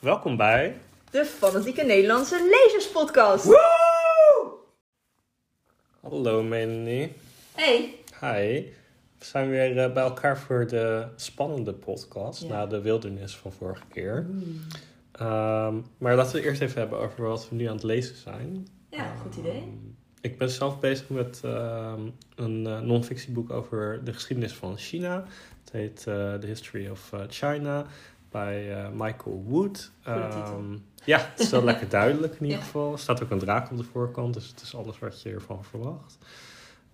Welkom bij. De Fanatieke Nederlandse Lezerspodcast. Woe! Hallo Melanie. Hey. Hi. We zijn weer eh, bij elkaar voor de spannende podcast Ja. na de wildernis van vorige keer. Ehm, maar laten we eerst even hebben over wat we nu aan het lezen zijn. Ja, goed idee. Ehm, ik ben zelf bezig met ehm, een eh, non-fictieboek over de geschiedenis van China. Het heet eh, The History of China bij eh, Michael Wood. Ehm, ja, het is wel lekker duidelijk in ieder Ja. geval. Er staat ook een draak op de voorkant, dus het is alles wat je ervan verwacht.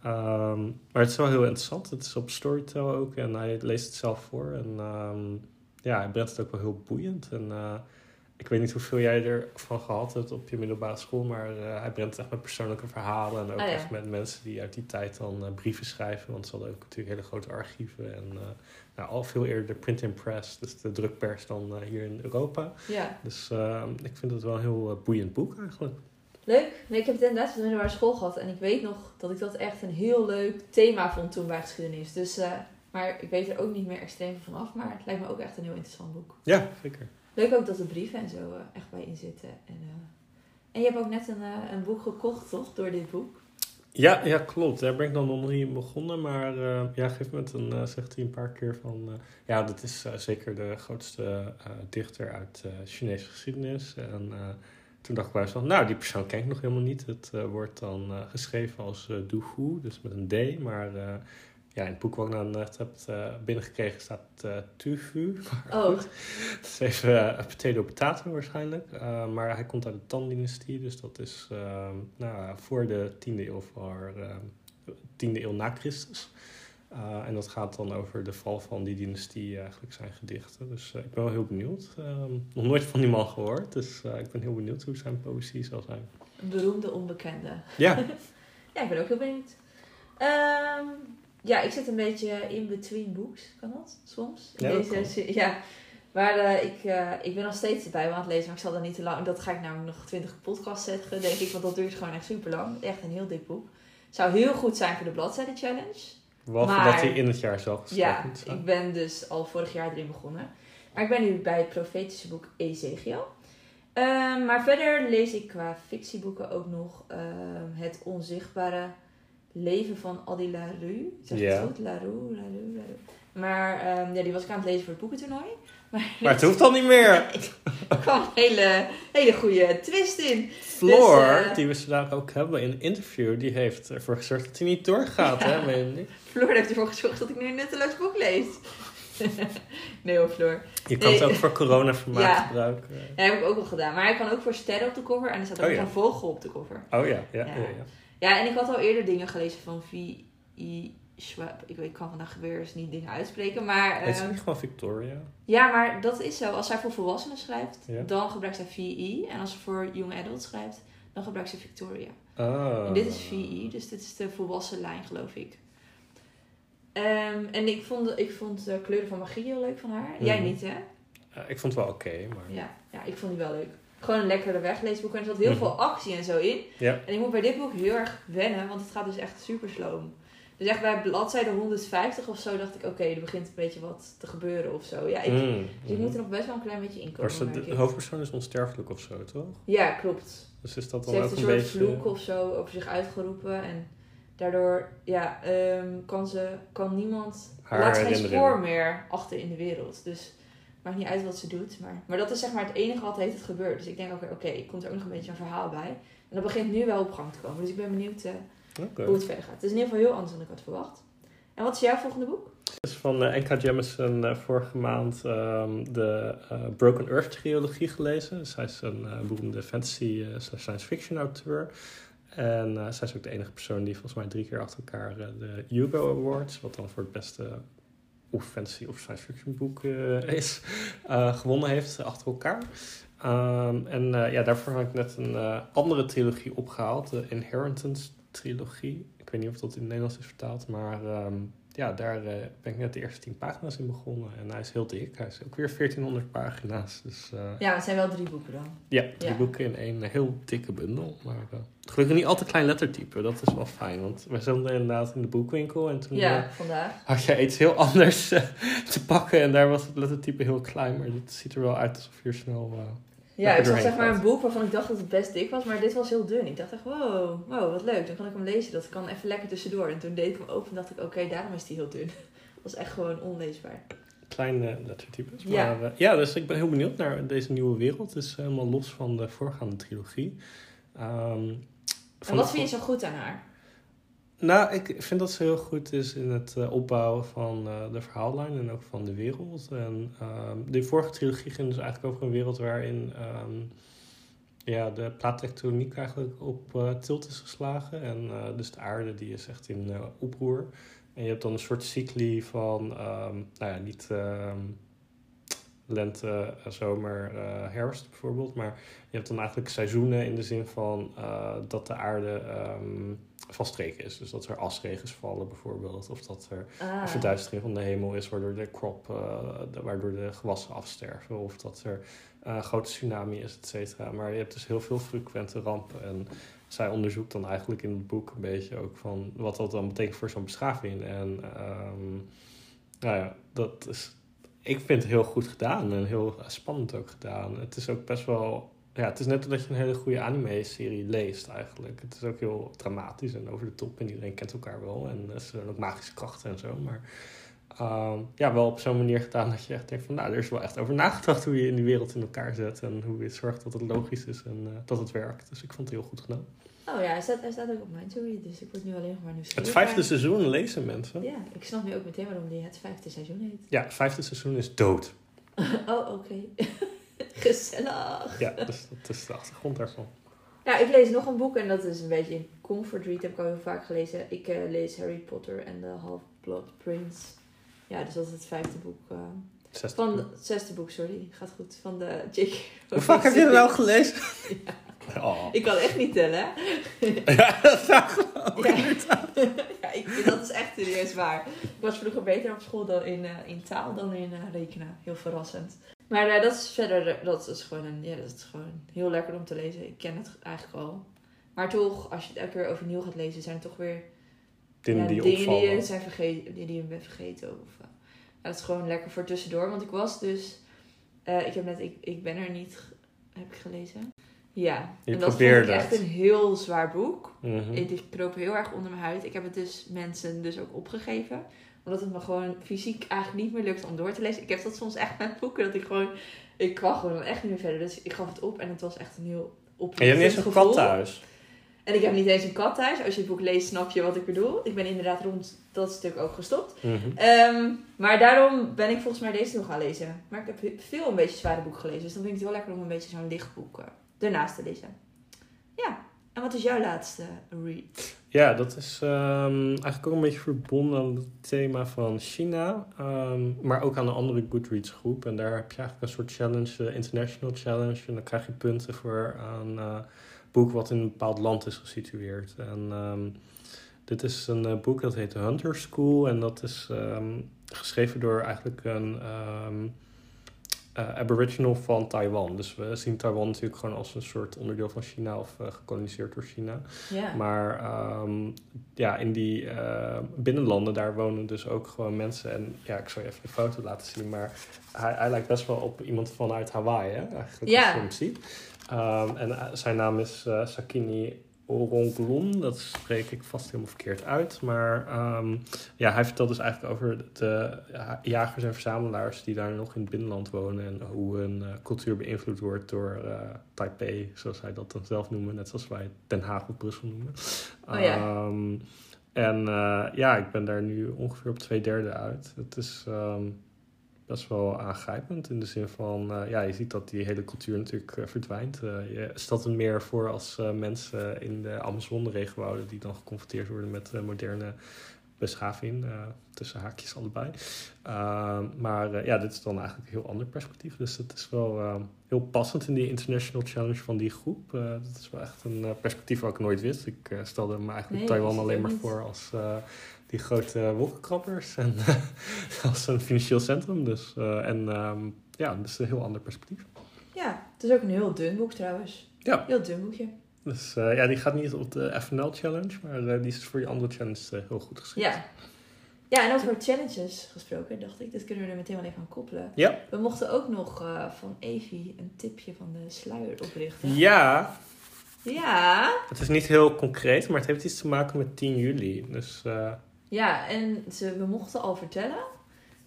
Ehm, maar het is wel heel interessant. Het is op Storytel ook en hij leest het zelf voor. En ehm, ja, hij brengt het ook wel heel boeiend. En eh, ik weet niet hoeveel jij ervan gehad hebt op je middelbare school, maar eh, hij brengt echt met persoonlijke verhalen. En ook Ah, ja. echt met mensen die uit die tijd dan eh, brieven schrijven. Want ze hadden ook natuurlijk hele grote archieven. En eh, nou, al veel eerder de print and press, dus de drukpers dan hier in Europa. Ja, Dus ehm, ik vind het wel een heel boeiend boek eigenlijk. leuk. Nee, ik heb het inderdaad van de middelbare school gehad. En ik weet nog dat ik dat echt een heel leuk thema vond toen bij geschiedenis. Dus, maar ik weet er ook niet meer extreem van af. Maar het lijkt me ook echt een heel interessant boek. Ja, zeker. Leuk ook dat de brieven en zo eh, echt bij in zitten. En, eh, en je hebt ook net een, eh, een boek gekocht, toch? Door dit boek. Ja, ja, klopt. Daar ben ik dan nog niet begonnen. Maar eh, ja, een moment dan, eh, zegt hij een paar keer van... ja, dat is zeker de grootste dichter uit Chinese geschiedenis. En toen dacht ik bij mezelf, nou, die persoon ken ik nog helemaal niet. Het wordt dan geschreven als Du Hu, dus met een D. Maar ja, in het boek wat ik nou net heb eh, binnengekregen staat eh Tu Hu. Maar Oh. Het is even uh, potato potato waarschijnlijk. Uh, maar hij komt uit de Tang-dynastie. Dus dat is uh, nou, voor de 10e eeuw voor uh, 10e eeuw na Christus. Uh, en dat gaat dan over de val van die dynastie eigenlijk zijn gedichten. Dus uh, ik ben wel heel benieuwd. Um, nog nooit van die man gehoord. Dus uh, ik ben heel benieuwd hoe zijn poëzie zal zijn. een beroemde onbekende. Ja. ja, ik ben ook heel benieuwd. Um, ja, ik zit een beetje in between books. Kan dat soms? Ja, Deze, dat ja. Maar uh, ik, uh, ik ben nog steeds erbij aan het lezen, maar ik zal dat niet te lang. Dat ga ik namelijk nog 20 podcasts zetten, denk ik, want dat duurt gewoon echt super lang. Echt een heel dik boek. Zou heel goed zijn voor de bladzijde challenge. Behalve maar, dat hij in het jaar zelf Ja, ik ben dus al vorig jaar erin begonnen. Maar ik ben nu bij het profetische boek Ezekiel. Uh, maar verder lees ik qua fictieboeken ook nog uh, Het Onzichtbare Leven van Adi Larue. Zeg je Ja. het goed? Larue, Larue, Larue. Maar um, ja, die was ik aan het lezen voor het boekentoernooi. Maar, Maar het hoeft al niet meer. er kwam een hele, hele goede twist in. Floor, Dus, eh, die we vandaag ook hebben in een interview, die heeft ervoor gezorgd dat hij niet doorgaat, Ja. hè? Floor heeft ervoor gezorgd dat ik nu een nutteloos boek lees. nee hoor, Floor. Je kan het ook voor corona-vermaak Ja. gebruiken. Dat heb ik ook wel gedaan. Maar hij kan ook voor sterren op de cover. En er staat ook Oh, ja. een vogel op de cover. Oh ja, ja, ja. Ja. Ja, en ik had al eerder dingen gelezen van V.I. Schwab. Ik, weet, ik kan vandaag weer eens niet dingen uitspreken. Maar Heet ze ehm, niet gewoon Victoria? ja, maar dat is zo. Als zij voor volwassenen schrijft, Ja. dan gebruikt zij V.I. En als ze voor young adult schrijft, dan gebruikt ze Victoria. Oh. En dit is V.I. Dus dit is de volwassen lijn, geloof ik. Ehm, en ik vond, ik vond de kleuren van magie heel leuk van haar. Jij Mhm. niet, hè? Ik vond het wel oké, maar... Ja, ja, ik vond die wel leuk. Gewoon een lekkere wegleesboek. En er zat heel Mhm. veel actie en zo in. Ja. En ik moet bij dit boek heel erg wennen, want het gaat dus echt super sloom. Dus echt bij bladzijde 150 of zo dacht ik, oké, er begint een beetje wat te gebeuren of zo. Ja, ik, Mm, dus ik moet er nog best wel een klein beetje in Maar komen. ze- de hoofdpersoon is onsterfelijk of zo, toch? Ja, klopt. Dus is dat Ze dan heeft ook een een soort beetje... vloek of zo over zich uitgeroepen. En daardoor ja, ehm, kan, ze, kan niemand... Haar laat geen spoor meer achter in de wereld. Dus maakt niet uit wat ze doet. Maar, maar dat is zeg maar het enige wat heeft het gebeurd. Dus ik denk, oké, oké, komt er ook nog een beetje een verhaal bij. En dat begint nu wel op gang te komen. Dus ik ben benieuwd eh, hoe het verder gaat. Het is in ieder geval heel anders dan ik had verwacht. En wat is jouw volgende boek? Het is van eh, N.K. Jemisin eh, vorige maand ehm, de Broken Earth trilogie gelezen. Dus hij is een beroemde fantasy science fiction auteur. En zij is ook de enige persoon die volgens mij drie keer achter elkaar de Hugo Awards, wat dan voor het beste of fantasy of science fiction boek eh, is, eh, gewonnen heeft achter elkaar. Ehm, en eh, ja, daarvoor heb ik net een andere trilogie opgehaald, de Inheritance trilogie. Ik weet niet of dat in het Nederlands is vertaald, maar ehm, ja, daar eh, ben ik net de eerste tien pagina's in begonnen. En hij is heel dik. Hij is ook weer 1400 pagina's. Dus, eh, Ja, het zijn wel drie boeken dan. ja, drie Ja. boeken in één heel dikke bundel. Maar eh, gelukkig niet al te klein lettertype. Dat is wel fijn. Want we stonden inderdaad in de boekwinkel. En toen Ja, eh, vandaag. had je iets heel anders eh, te pakken. En daar was het lettertype heel klein. Maar dit ziet er wel uit alsof je er snel... eh, Ja, ik zag zeg maar een boek waarvan ik dacht dat het best dik was, maar dit was heel dun. Ik dacht echt, wow, wow, wat leuk. Dan kan ik hem lezen. Dat kan even lekker tussendoor. En toen deed ik hem open en dacht ik, oké, daarom is die heel dun. Dat was echt gewoon onleesbaar. kleine lettertypes. Ja. Maar eh, ja, dus ik ben heel benieuwd naar deze nieuwe wereld. Het is helemaal los van de voorgaande trilogie. Ehm, En wat vind je zo goed aan haar? Nou, ik vind dat ze heel goed is in het eh, opbouwen van eh, de verhaallijn en ook van de wereld. En ehm, de vorige trilogie ging dus eigenlijk over een wereld waarin ehm, ja, de plaattectoniek eigenlijk op eh, tilt is geslagen. En dus de aarde die is echt in oproer. En je hebt dan een soort cycli van, ehm, nou ja, niet lente, eh, zomer, eh, herfst bijvoorbeeld. Maar je hebt dan eigenlijk seizoenen in de zin van eh, dat de aarde ehm, van streek is. Dus dat er asregens vallen bijvoorbeeld. Of dat er Ah, een verduistering van de hemel is waardoor de crop, de- waardoor de gewassen afsterven. Of dat er een grote tsunami is, et cetera. Maar je hebt dus heel veel frequente rampen. En zij onderzoekt dan eigenlijk in het boek een beetje ook van wat dat dan betekent voor zo'n beschaving. En ehm, nou ja, dat is, ik vind het heel goed gedaan en heel spannend ook gedaan. Het is ook best wel, ja, het is net dat je een hele goede anime-serie leest eigenlijk. Het is ook heel dramatisch en over de top en iedereen kent elkaar wel. En er zijn ook magische krachten en zo, maar... ehm, ja, wel op zo'n manier gedaan dat je echt denkt van... nou, er is wel echt over nagedacht hoe je in die wereld in elkaar zet... en hoe je zorgt dat het logisch is en eh, dat het werkt. Dus ik vond het heel goed gedaan. Oh ja, hij staat, hij staat ook op mijn to-read, dus ik word nu alleen nog maar nieuwsgierig. Het vijfde seizoen lezen mensen. Ja, ik snap nu ook meteen waarom die het vijfde seizoen heet. Ja, het vijfde seizoen is dood. oh, oké. Gezellig. Ja, dus dat is de achtergrond daarvan. Ja, ik lees nog een boek en dat is een beetje een comfort read, heb ik al heel vaak gelezen. Ik eh, lees Harry Potter en de Half-Blood Prince. Ja, dus dat is het vijfde boek. eh, Zesde. van het zesde boek, sorry. Gaat goed. Van de Jake. Hoe vaak heb je er nou gelezen? Oh. Ik kan echt niet tellen. hè? Ja, dat zou ik geloof Ja. ik. ja, ik, dat is echt serieus waar. Ik was vroeger beter op school dan in, eh, in taal dan in eh, rekenen. Heel verrassend. Maar eh, dat is verder, dat is gewoon een, ja, dat is gewoon heel lekker om te lezen. Ik ken het eigenlijk al. Maar toch, als je het elke keer weer overnieuw gaat lezen, zijn er toch weer Dingen die dingen opvallen. zijn vergeten, die, die je bent vergeten. Of, eh, ja, dat is gewoon lekker voor tussendoor. Want ik was dus, eh, ik heb net, ik, ik ben er niet, heb ik gelezen? Ja, Je en dat vond probeerde ik echt een heel zwaar boek. Mhm. Het die kroop heel erg onder mijn huid. Ik heb het dus mensen dus ook opgegeven. Omdat het me gewoon fysiek eigenlijk niet meer lukt om door te lezen. Ik heb dat soms echt met boeken. Dat ik gewoon... Ik kwam gewoon echt niet meer verder. Dus ik gaf het op. En het was echt een heel En je hebt niet kat thuis. En ik heb niet eens een kat thuis. Als je het boek leest, snap je wat ik bedoel. Ik ben inderdaad rond dat stuk ook gestopt. Mhm. Ehm, maar daarom ben ik volgens mij deze nog gaan lezen. Maar ik heb veel een beetje zware boeken gelezen. Dus dan vind ik het heel lekker om een beetje zo'n licht boek eh, ernaast te lezen. Ja. En wat is jouw laatste read? Ja, dat is ehm, eigenlijk ook een beetje verbonden aan het thema van China. ehm, maar ook aan een andere Goodreads groep. En daar heb je eigenlijk een soort challenge, de International Challenge. En dan krijg je punten voor een eh, boek wat in een bepaald land is gesitueerd. En ehm, dit is een eh, boek dat heet The Hunter School. En dat is ehm, geschreven door eigenlijk een ehm, eh, aboriginal van Taiwan. Dus we zien Taiwan natuurlijk gewoon als een soort onderdeel van China of eh, gekoloniseerd door China. Maar ja, in die binnenlanden, daar wonen dus ook gewoon mensen. En ja, ik zal je even de foto laten zien. Maar hij, hij lijkt best wel op iemand vanuit Hawaii, hè? Eigenlijk, Ja. als je hem ziet. Ehm, en eh, zijn naam is eh, Sakini Oronglon. Dat spreek ik vast helemaal verkeerd uit. Maar ehm, ja, hij vertelt dus eigenlijk over de ja, jagers en verzamelaars die daar nog in het binnenland wonen. En hoe hun eh, cultuur beïnvloed wordt door eh, Taipei, zoals hij dat dan zelf noemen. Net zoals wij Den Haag of Brussel noemen. Oh ja. Ehm, en eh, ja, ik ben daar nu ongeveer op twee derde uit. Het is best wel aangrijpend in de zin van... eh, ja, je ziet dat die hele cultuur natuurlijk eh, verdwijnt. Eh, je stelt het meer voor als mensen in de Amazone-regenwouden... die dan geconfronteerd worden met moderne beschaving, uh, tussen haakjes allebei. Uh, maar uh, ja, dit is dan eigenlijk een heel ander perspectief. Dus het is wel heel passend in die International Challenge van die groep. dat is wel echt een perspectief wat ik nooit wist. Ik stelde me eigenlijk Nee, Taiwan alleen maar voor als die grote wolkenkrabbers en als een financieel centrum. Dus, en ehm, ja, dus een heel ander perspectief. Ja, het is ook een heel dun boek trouwens. Ja. Heel dun boekje. Dus eh, ja, die gaat niet op de FNL Challenge, maar eh, die is voor die andere challenge eh, heel goed geschikt. Ja. Ja, en over challenges gesproken, dacht ik, dit kunnen we er meteen wel even aan koppelen. Ja. We mochten ook nog eh, van Evie een tipje van de sluier oprichten. Ja, Ja. het is niet heel concreet, maar het heeft iets te maken met 10 juli. Dus eh, Ja, en ze, we mochten al vertellen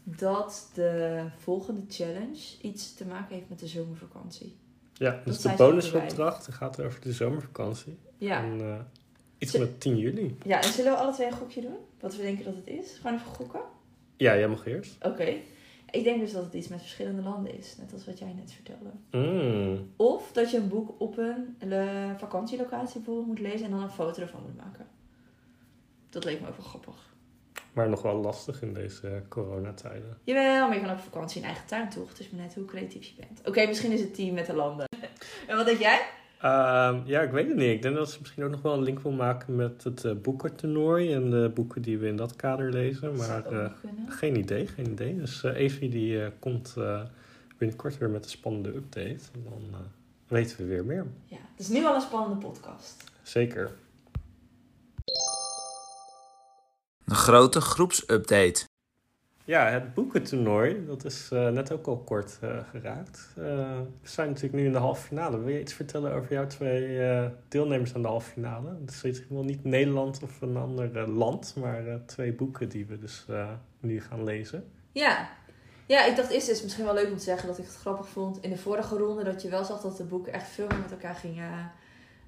dat de volgende challenge iets te maken heeft met de zomervakantie. ja, dus de bonusopdracht gaat over de zomervakantie. Ja. En eh, iets Ze- met 10 juli. Ja, en zullen we alle twee een gokje doen? Wat we denken dat het is? Gewoon even gokken? Ja, jij mag eerst. Oké. Ik denk dus dat het iets met verschillende landen is, net als wat jij net vertelde. Mm. Of dat je een boek op een vakantielocatie bijvoorbeeld moet lezen en dan een foto ervan moet maken. Dat leek me ook wel grappig. Maar nog wel lastig in deze coronatijden. Jawel, maar je kan ook op vakantie in eigen tuin toch? Het is maar net hoe creatief je bent. Oké, misschien is het team met de landen. en wat denk jij? Ehm, ja, ik weet het niet. Ik denk dat ze misschien ook nog wel een link wil maken met het boekentoernooi en de boeken die we in dat kader lezen. Maar eh, geen idee, geen idee. Dus eh Evie die komt binnenkort weer met een spannende update. En dan weten we weer meer. Ja, het is nu al een spannende podcast. Zeker. Een grote groepsupdate. Ja, het boekentoernooi, dat is eh, net ook al kort eh, geraakt. Eh, we zijn natuurlijk nu in de halve finale. Wil je iets vertellen over jouw twee eh, deelnemers aan de halve finale? Het is geval niet Nederland of een ander land, maar eh, twee boeken die we dus eh, nu gaan lezen. Ja. Ja, ik dacht eerst is het misschien wel leuk om te zeggen dat ik het grappig vond in de vorige ronde dat je wel zag dat de boeken echt veel meer met elkaar gingen.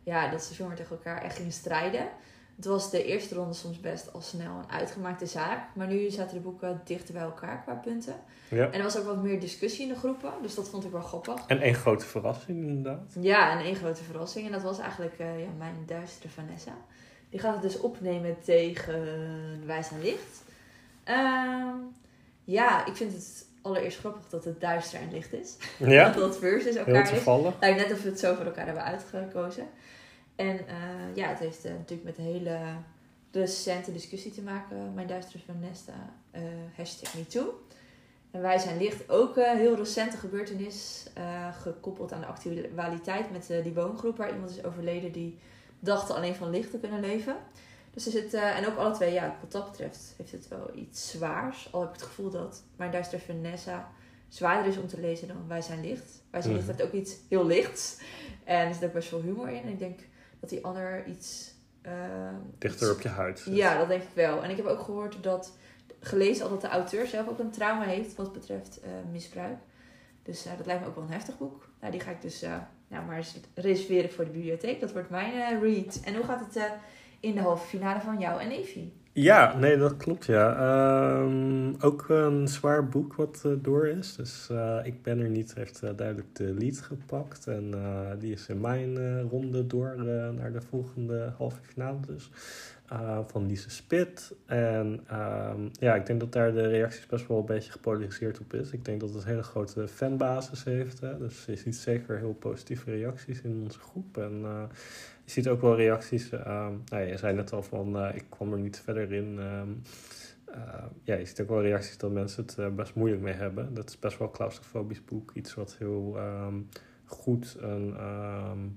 Ja, dat ze veel meer tegen elkaar echt gingen strijden. Het was de eerste ronde soms best al snel een uitgemaakte zaak. Maar nu zaten de boeken dichter bij elkaar qua punten. Ja. En er was ook wat meer discussie in de groepen. Dus dat vond ik wel grappig. En één grote verrassing inderdaad. Ja, en één grote verrassing. En dat was eigenlijk eh, ja, mijn duistere Vanessa. Die gaat het dus opnemen tegen Wijs en Licht. Ehm, ja, ik vind het allereerst grappig dat het duister en licht is. Ja, Dat dat versus heel elkaar is. toevallig. Lijkt net of we het zo voor elkaar hebben uitgekozen. En eh, ja, het heeft eh, natuurlijk met een hele recente discussie te maken. Mijn duistere Vanessa, eh hashtag MeToo. En wij zijn licht ook een heel recente gebeurtenis gekoppeld aan de actualiteit met die woongroep waar iemand is overleden die dachten alleen van licht te kunnen leven. Dus zit, eh, en ook alle twee, ja, wat dat betreft heeft het wel iets zwaars. Al heb ik het gevoel dat mijn duistere Vanessa zwaarder is om te lezen dan Wij zijn licht. Wij zijn licht Mhm. heeft ook iets heel lichts. En er zit ook best veel humor in. En ik denk dat die ander iets... eh, Dichter iets- op je huid. zit. ja, dat denk ik wel. En ik heb ook gehoord dat, gelezen al dat de auteur zelf ook een trauma heeft wat betreft eh, misbruik. Dus eh, dat lijkt me ook wel een heftig boek. Nou, die ga ik dus eh, nou, maar reserveren voor de bibliotheek. Dat wordt mijn read. En hoe gaat het in de halve finale van jou en Evie? Ja, nee, dat klopt, ja. Ehm, ook een zwaar boek wat eh, door is. Dus eh, Ik ben er niet heeft eh, duidelijk de lead gepakt. En die is in mijn ronde door naar de volgende halve finale dus. Van Lise Spit. En ehm, ja, ik denk dat daar de reacties best wel een beetje gepolariseerd op is. Ik denk dat het een hele grote fanbasis heeft. Hè? Dus je ziet zeker heel positieve reacties in onze groep. En je ziet ook wel reacties. ehm nou, je zei net al van, eh, ik kwam er niet verder in. ehm, eh, ja, je ziet ook wel reacties dat mensen het eh, best moeilijk mee hebben. Dat is best wel een claustrofobisch boek. Iets wat heel ehm, goed een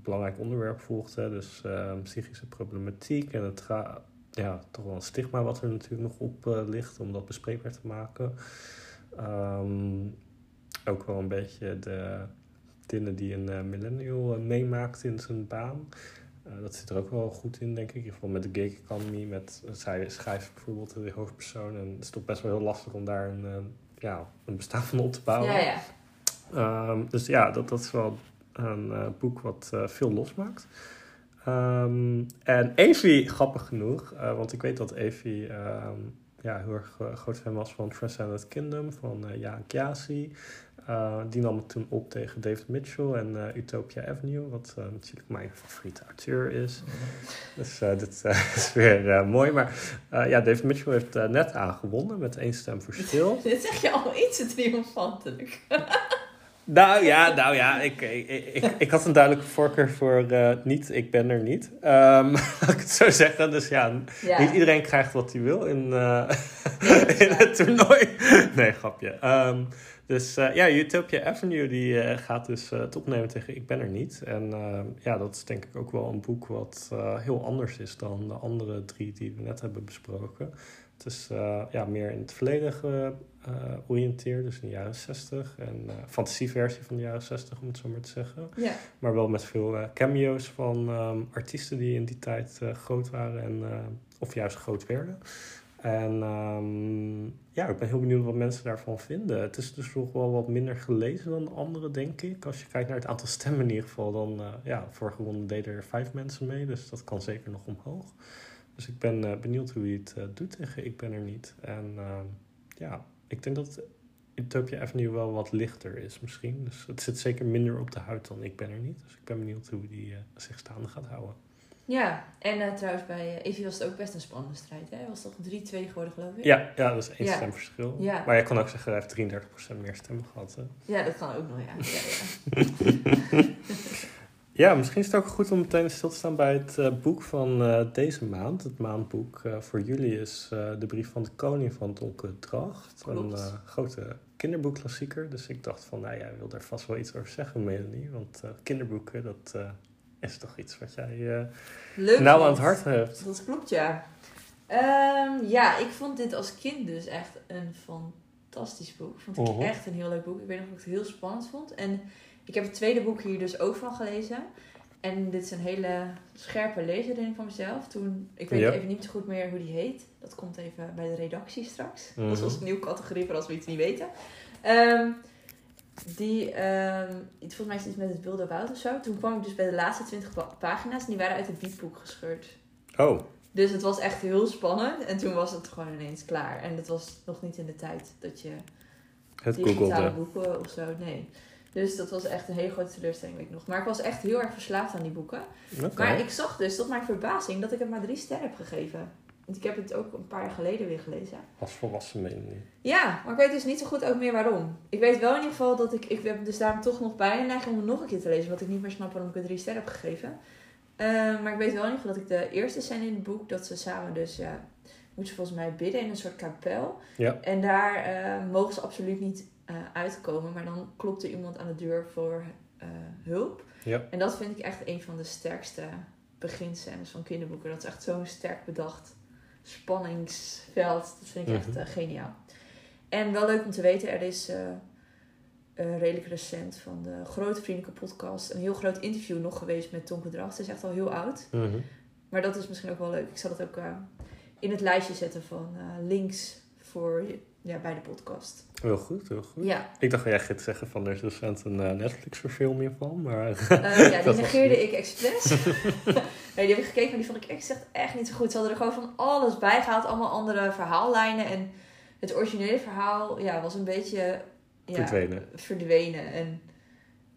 belangrijk onderwerp volgt. Hè? Dus psychische problematiek en het ga- ja, toch wel een stigma wat er natuurlijk nog op ligt om dat bespreekbaar te maken. Ook wel een beetje de dingen die een millennial meemaakt in zijn baan. Eh, dat zit er ook wel goed in, denk ik. In ieder geval met de gig economy. Met, zij schrijft bijvoorbeeld de hoofdpersoon. En het is toch best wel heel lastig om daar een, eh, ja, een bestaan van op te bouwen. Ja, ja. Ehm, dus ja, dat, dat is wel een eh, boek wat eh, veel losmaakt. Ehm, en Evie, grappig genoeg, eh, want ik weet dat Evie ehm, ja, heel erg eh, groot fan was van Transcendent Kingdom van eh Jaan Kiasi. Eh, die nam ik toen op tegen David Mitchell en eh, Utopia Avenue, wat eh, natuurlijk mijn favoriete auteur is. Dus dit is weer mooi. Maar ja, David Mitchell heeft net aangewonnen met één stem verschil. Dit zeg je al iets te triomfantelijk. Nou ja, nou ja, ik, ik, ik, ik had een duidelijke voorkeur voor niet, ik ben er niet. Laat ik het zo zeggen. Dus ja, Ja. niet iedereen krijgt wat hij wil in, Nee, in het toernooi. Nee, grapje. Ehm, dus eh, ja, Utopia Avenue die eh, gaat dus eh, het opnemen tegen Ik ben er niet. En ja, dat is denk ik ook wel een boek wat heel anders is dan de andere drie die we net hebben besproken. Het is ja, meer in het verleden georiënteerd, dus in de jaren 60. En fantasieversie van de jaren 60, om het zo maar te zeggen. Ja. Maar wel met veel cameo's van ehm, artiesten die in die tijd groot waren en, of juist groot werden. En ehm, ja, ik ben heel benieuwd wat mensen daarvan vinden. Het is dus nog wel wat minder gelezen dan de andere, denk ik. Als je kijkt naar het aantal stemmen in ieder geval, dan uh, ja, vorige ronde deden er vijf mensen mee. Dus dat kan zeker nog omhoog. Dus ik ben uh, benieuwd hoe hij het uh, doet tegen Ik Ben Er Niet. En ehm, ja, ik denk dat Utopia Avenue wel wat lichter is misschien. Dus het zit zeker minder op de huid dan Ik Ben Er Niet. Dus ik ben benieuwd hoe die zich staande gaat houden. Ja, en uh, trouwens bij uh, Evie was het ook best een spannende strijd. Hè? Was toch 3-2 geworden, geloof ik? Ja, ja dat is één Ja. stemverschil. Ja. Maar je kan ook zeggen, hij heeft 33% meer stemmen gehad. Hè? Ja, dat kan ook nog, ja. ja, ja. Ja, misschien is het ook goed om meteen stil te staan bij het uh, boek van deze maand. Het maandboek voor jullie is De Brief van de Koning van Donke Dracht. Een grote kinderboekklassieker. Dus ik dacht van, nou jij wil daar vast wel iets over zeggen, Melanie. Want kinderboeken, dat is toch iets wat jij Leuk, nou aan het hart hebt. Dat klopt, ja. Um, ja, ik vond dit als kind dus echt een fantastisch boek. Vond ik -huh. echt een heel leuk boek. Ik weet nog dat ik het heel spannend vond. En ik heb het tweede boek hier dus ook van gelezen. En dit is een hele scherpe lezering van mezelf. Toen, ik weet Ja. even niet zo goed meer hoe die heet. Dat komt even bij de redactie straks. Mhm. Dat is onze nieuwe categorie voor als we iets niet weten. Ehm, die, ehm, volgens mij is het iets met het wilde woud of zo. Toen kwam ik dus bij de laatste 20 pa- pagina's. En die waren uit het biedboek gescheurd. Oh, Dus het was echt heel spannend. En toen was het gewoon ineens klaar. En dat was nog niet in de tijd dat je het digitale googelde. boeken of zo, nee. Dus dat was echt een hele grote teleurstelling, weet ik nog. Maar ik was echt heel erg verslaafd aan die boeken. Maar ik zag dus, tot mijn verbazing, dat ik het maar drie sterren heb gegeven. Want ik heb het ook een paar jaar geleden weer gelezen. Als volwassen Melanie. Ja, maar ik weet dus niet zo goed ook meer waarom. Ik weet wel in ieder geval dat ik... Ik heb dus daarom toch nog bij een neiging om het nog een keer te lezen. Omdat ik niet meer snap waarom ik het drie sterren heb gegeven. Uh, maar ik weet wel in ieder geval dat ik de eerste scène in het boek... Dat ze samen dus, ja... Moeten ze volgens mij bidden in een soort kapel. Ja. En daar uh, mogen ze absoluut niet uh, uitkomen. Maar dan klopt er iemand aan de deur voor hulp. Ja. En dat vind ik echt een van de sterkste beginscènes van kinderboeken. Dat is echt zo'n sterk bedacht spanningsveld. Dat vind ik echt Mhm. uh, geniaal. En wel leuk om te weten, er is uh, redelijk recent van de Grote Vriendelijke Podcast een heel groot interview nog geweest met Tonke Dracht. Het is echt al heel oud. -hmm. Maar dat is misschien ook wel leuk. Ik zal het ook uh, in het lijstje zetten van links voor ja, bij de podcast. Heel goed, heel goed. Ja. Ik dacht, jij gaat zeggen van er is recent een Netflix-verfilming van, maar... Ja, die negeerde ik expres. nee, die heb ik gekeken, maar die vond ik echt, echt niet zo goed. Ze hadden er gewoon van alles bij gehaald, allemaal andere verhaallijnen. En het originele verhaal ja, was een beetje... Ja, verdwenen. Verdwenen. En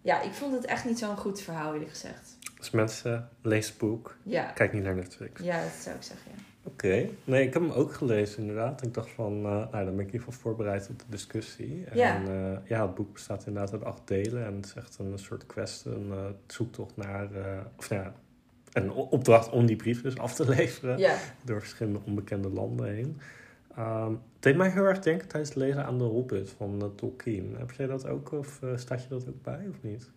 ja, ik vond het echt niet zo'n goed verhaal, eerlijk gezegd. Dus mensen, lees het boek. Ja. Kijk niet naar Netflix. Ja, dat zou ik zeggen, ja. Oké. Okay. Nee, ik heb hem ook gelezen inderdaad. Ik dacht van, uh, nou, dan ben ik in ieder geval voorbereid op de discussie. Ja. En uh, ja, het boek bestaat inderdaad uit acht delen. En het is echt een soort quest, een uh, zoektocht naar, of nou ja, een opdracht om die brief dus af te leveren. Door verschillende onbekende landen heen. Um, het deed mij heel erg denken tijdens het lezen aan de Hobbit van uh, Tolkien. Heb jij dat ook of uh, staat je dat ook bij of niet?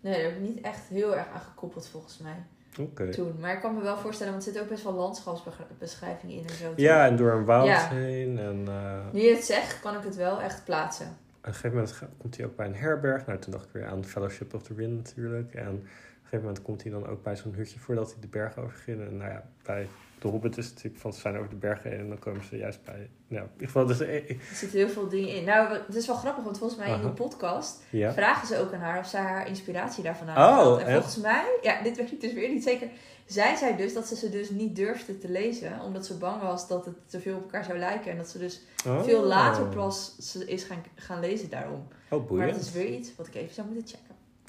Nee, daar heb ik niet echt heel erg aan gekoppeld volgens mij. Okay. Toen. Maar ik kan me wel voorstellen, want er zit ook best wel landschapsbeschrijving in en zo. Ja, en door een woud ja. heen. En, uh, nu je het zegt, kan ik het wel echt plaatsen. Op een gegeven moment komt hij ook bij een herberg. Nou, toen dacht ik weer aan Fellowship of the Ring natuurlijk. En gegeven moment komt hij dan ook bij zo'n hutje voordat hij de berg overging. En nou ja, bij de Hobbit is natuurlijk van ze zijn over de bergen heen en dan komen ze juist bij. Nou, in ieder geval, dus, eh, eh, Er zitten heel veel dingen in. Nou, het is wel grappig, want volgens mij in de podcast ja. vragen ze ook aan haar of zij haar inspiratie daarvan Oh, haalt. en echt? volgens mij, ja, dit weet ik dus weer niet zeker. Zij zei dus dat ze ze dus niet durfde te lezen, omdat ze bang was dat het te veel op elkaar zou lijken. En dat ze dus Oh. veel later pas ze is gaan, gaan lezen daarom. Oh, Maar dat boeiend. is weer iets wat ik even zou moeten checken.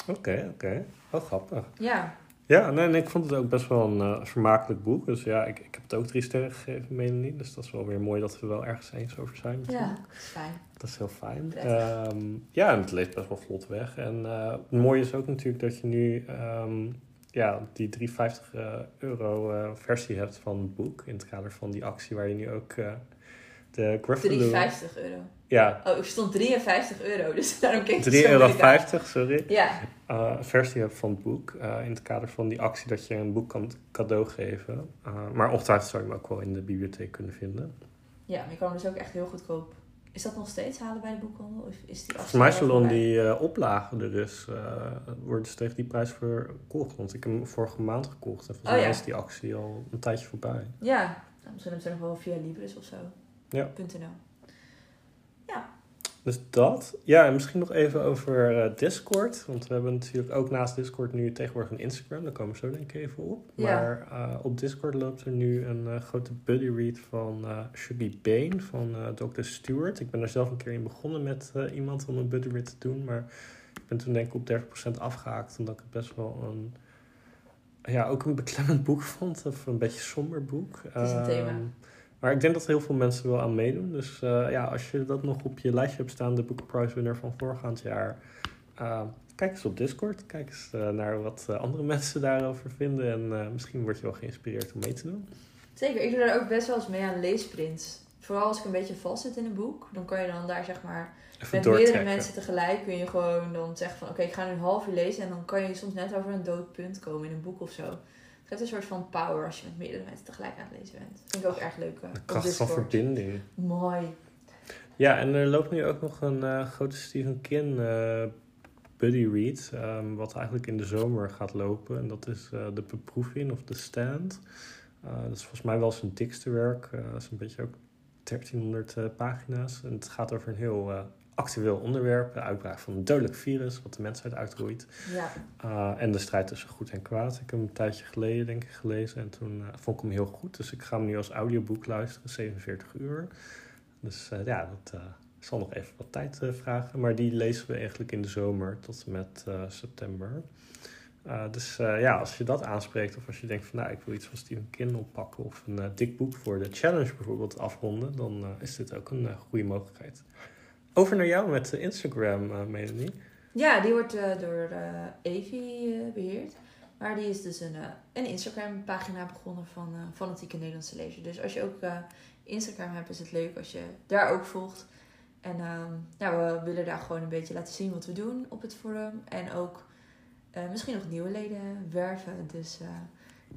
Oké, oké. Oh, grappig. Ja, Ja, nee, nee, ik vond het ook best wel een eh, vermakelijk boek. Dus ja, ik, ik heb het ook drie sterren gegeven, Melanie. Dus dat is wel weer mooi dat we wel ergens eens over zijn. ja, natuurlijk. dat is fijn. Dat is heel fijn. Ehm, ja, en het leest best wel vlot weg. En eh, het mooie is ook natuurlijk dat je nu ehm, ja, die 350 eh, euro versie hebt van het boek. In het kader van die actie waar je nu ook de Gruffalo... 3,50 euro. Ja, Oh, er stond 53 euro, dus daarom keek ik 3,50 zo euro, sorry. Ja, eh, versie hebt van het boek. eh, in het kader van die actie dat je een boek kan cadeau geven. Eh, maar ongetwijfeld zou je hem ook wel in de bibliotheek kunnen vinden. ja, maar je kan hem dus ook echt heel goedkoop. Is dat nog steeds halen bij de boekhandel? Of is die Volgens mij zullen die eh, oplagen er dus, eh, worden dus tegen die prijs verkocht. Want ik heb hem vorige maand gekocht. En volgens Oh, mij ja. is die actie al een tijdje voorbij. Ja, nou, misschien hebben ze nog wel via Libris of zo. Ja. .nl. Dus dat. Ja, en misschien nog even over eh, Discord. Want we hebben natuurlijk ook naast Discord nu tegenwoordig een Instagram. Daar komen we zo denk ik even op. Ja. Maar eh, op Discord loopt er nu een eh, grote buddy read van Shuggy Bane van Dr. Stewart. Ik ben er zelf een keer in begonnen met iemand om een buddy read te doen. Maar ik ben toen denk ik op 30% afgehaakt. Omdat ik het best wel een... Ja, ook een beklemmend boek vond. Of een beetje somber boek. Het is een thema. Ehm, maar ik denk dat heel veel mensen wel aan meedoen. Dus eh, ja, als je dat nog op je lijstje hebt staan, de Booker Prize winner van voorgaand jaar. eh, kijk eens op Discord. Kijk eens eh, naar wat andere mensen daarover vinden. En misschien word je wel geïnspireerd om mee te doen. Zeker, ik doe daar ook best wel eens mee aan leesprints. Vooral als ik een beetje vast zit in een boek, dan kan je dan daar zeg maar Even met meerdere mensen tegelijk kun je gewoon dan zeggen van oké, ik ga nu een half uur lezen en dan kan je soms net over een dood punt komen in een boek of zo. Het geeft een soort van power als je met meerdere mensen tegelijk aan het lezen bent. Vind ik ook erg leuk. eh, De kracht van verbinding. Mooi. Ja, en er loopt nu ook nog een eh, grote Stephen King eh, buddy read. ehm, wat eigenlijk in de zomer gaat lopen. En dat is de beproeving of de stand. Dat is volgens mij wel zijn dikste werk. Dat is een beetje ook 1300 eh, pagina's. En het gaat over een heel actueel onderwerp. De uitbraak van een dodelijk virus wat de mensheid uitroeit. Ja, Uh, en de strijd tussen goed en kwaad. Ik heb hem een tijdje geleden, denk ik, gelezen. En toen eh, vond ik hem heel goed. Dus ik ga hem nu als audioboek luisteren, 47 uur. Dus eh, ja, dat eh, zal nog even wat tijd eh, vragen. Maar die lezen we eigenlijk in de zomer tot en met eh, september. Dus ja, als je dat aanspreekt of als je denkt van nou, ik wil iets van Stephen King oppakken of een dik boek voor de challenge bijvoorbeeld afronden, dan is dit ook een goede mogelijkheid. Over naar jou met Instagram, uh, Melanie. ja die wordt uh, door Evie uh, beheerd. Maar die is dus een, een Instagram pagina begonnen van Fanatieke Nederlandse Lezer. Dus als je ook Instagram hebt, is het leuk als je daar ook volgt. En um, nou, we willen daar gewoon een beetje laten zien wat we doen op het forum. En ook misschien nog nieuwe leden werven. Dus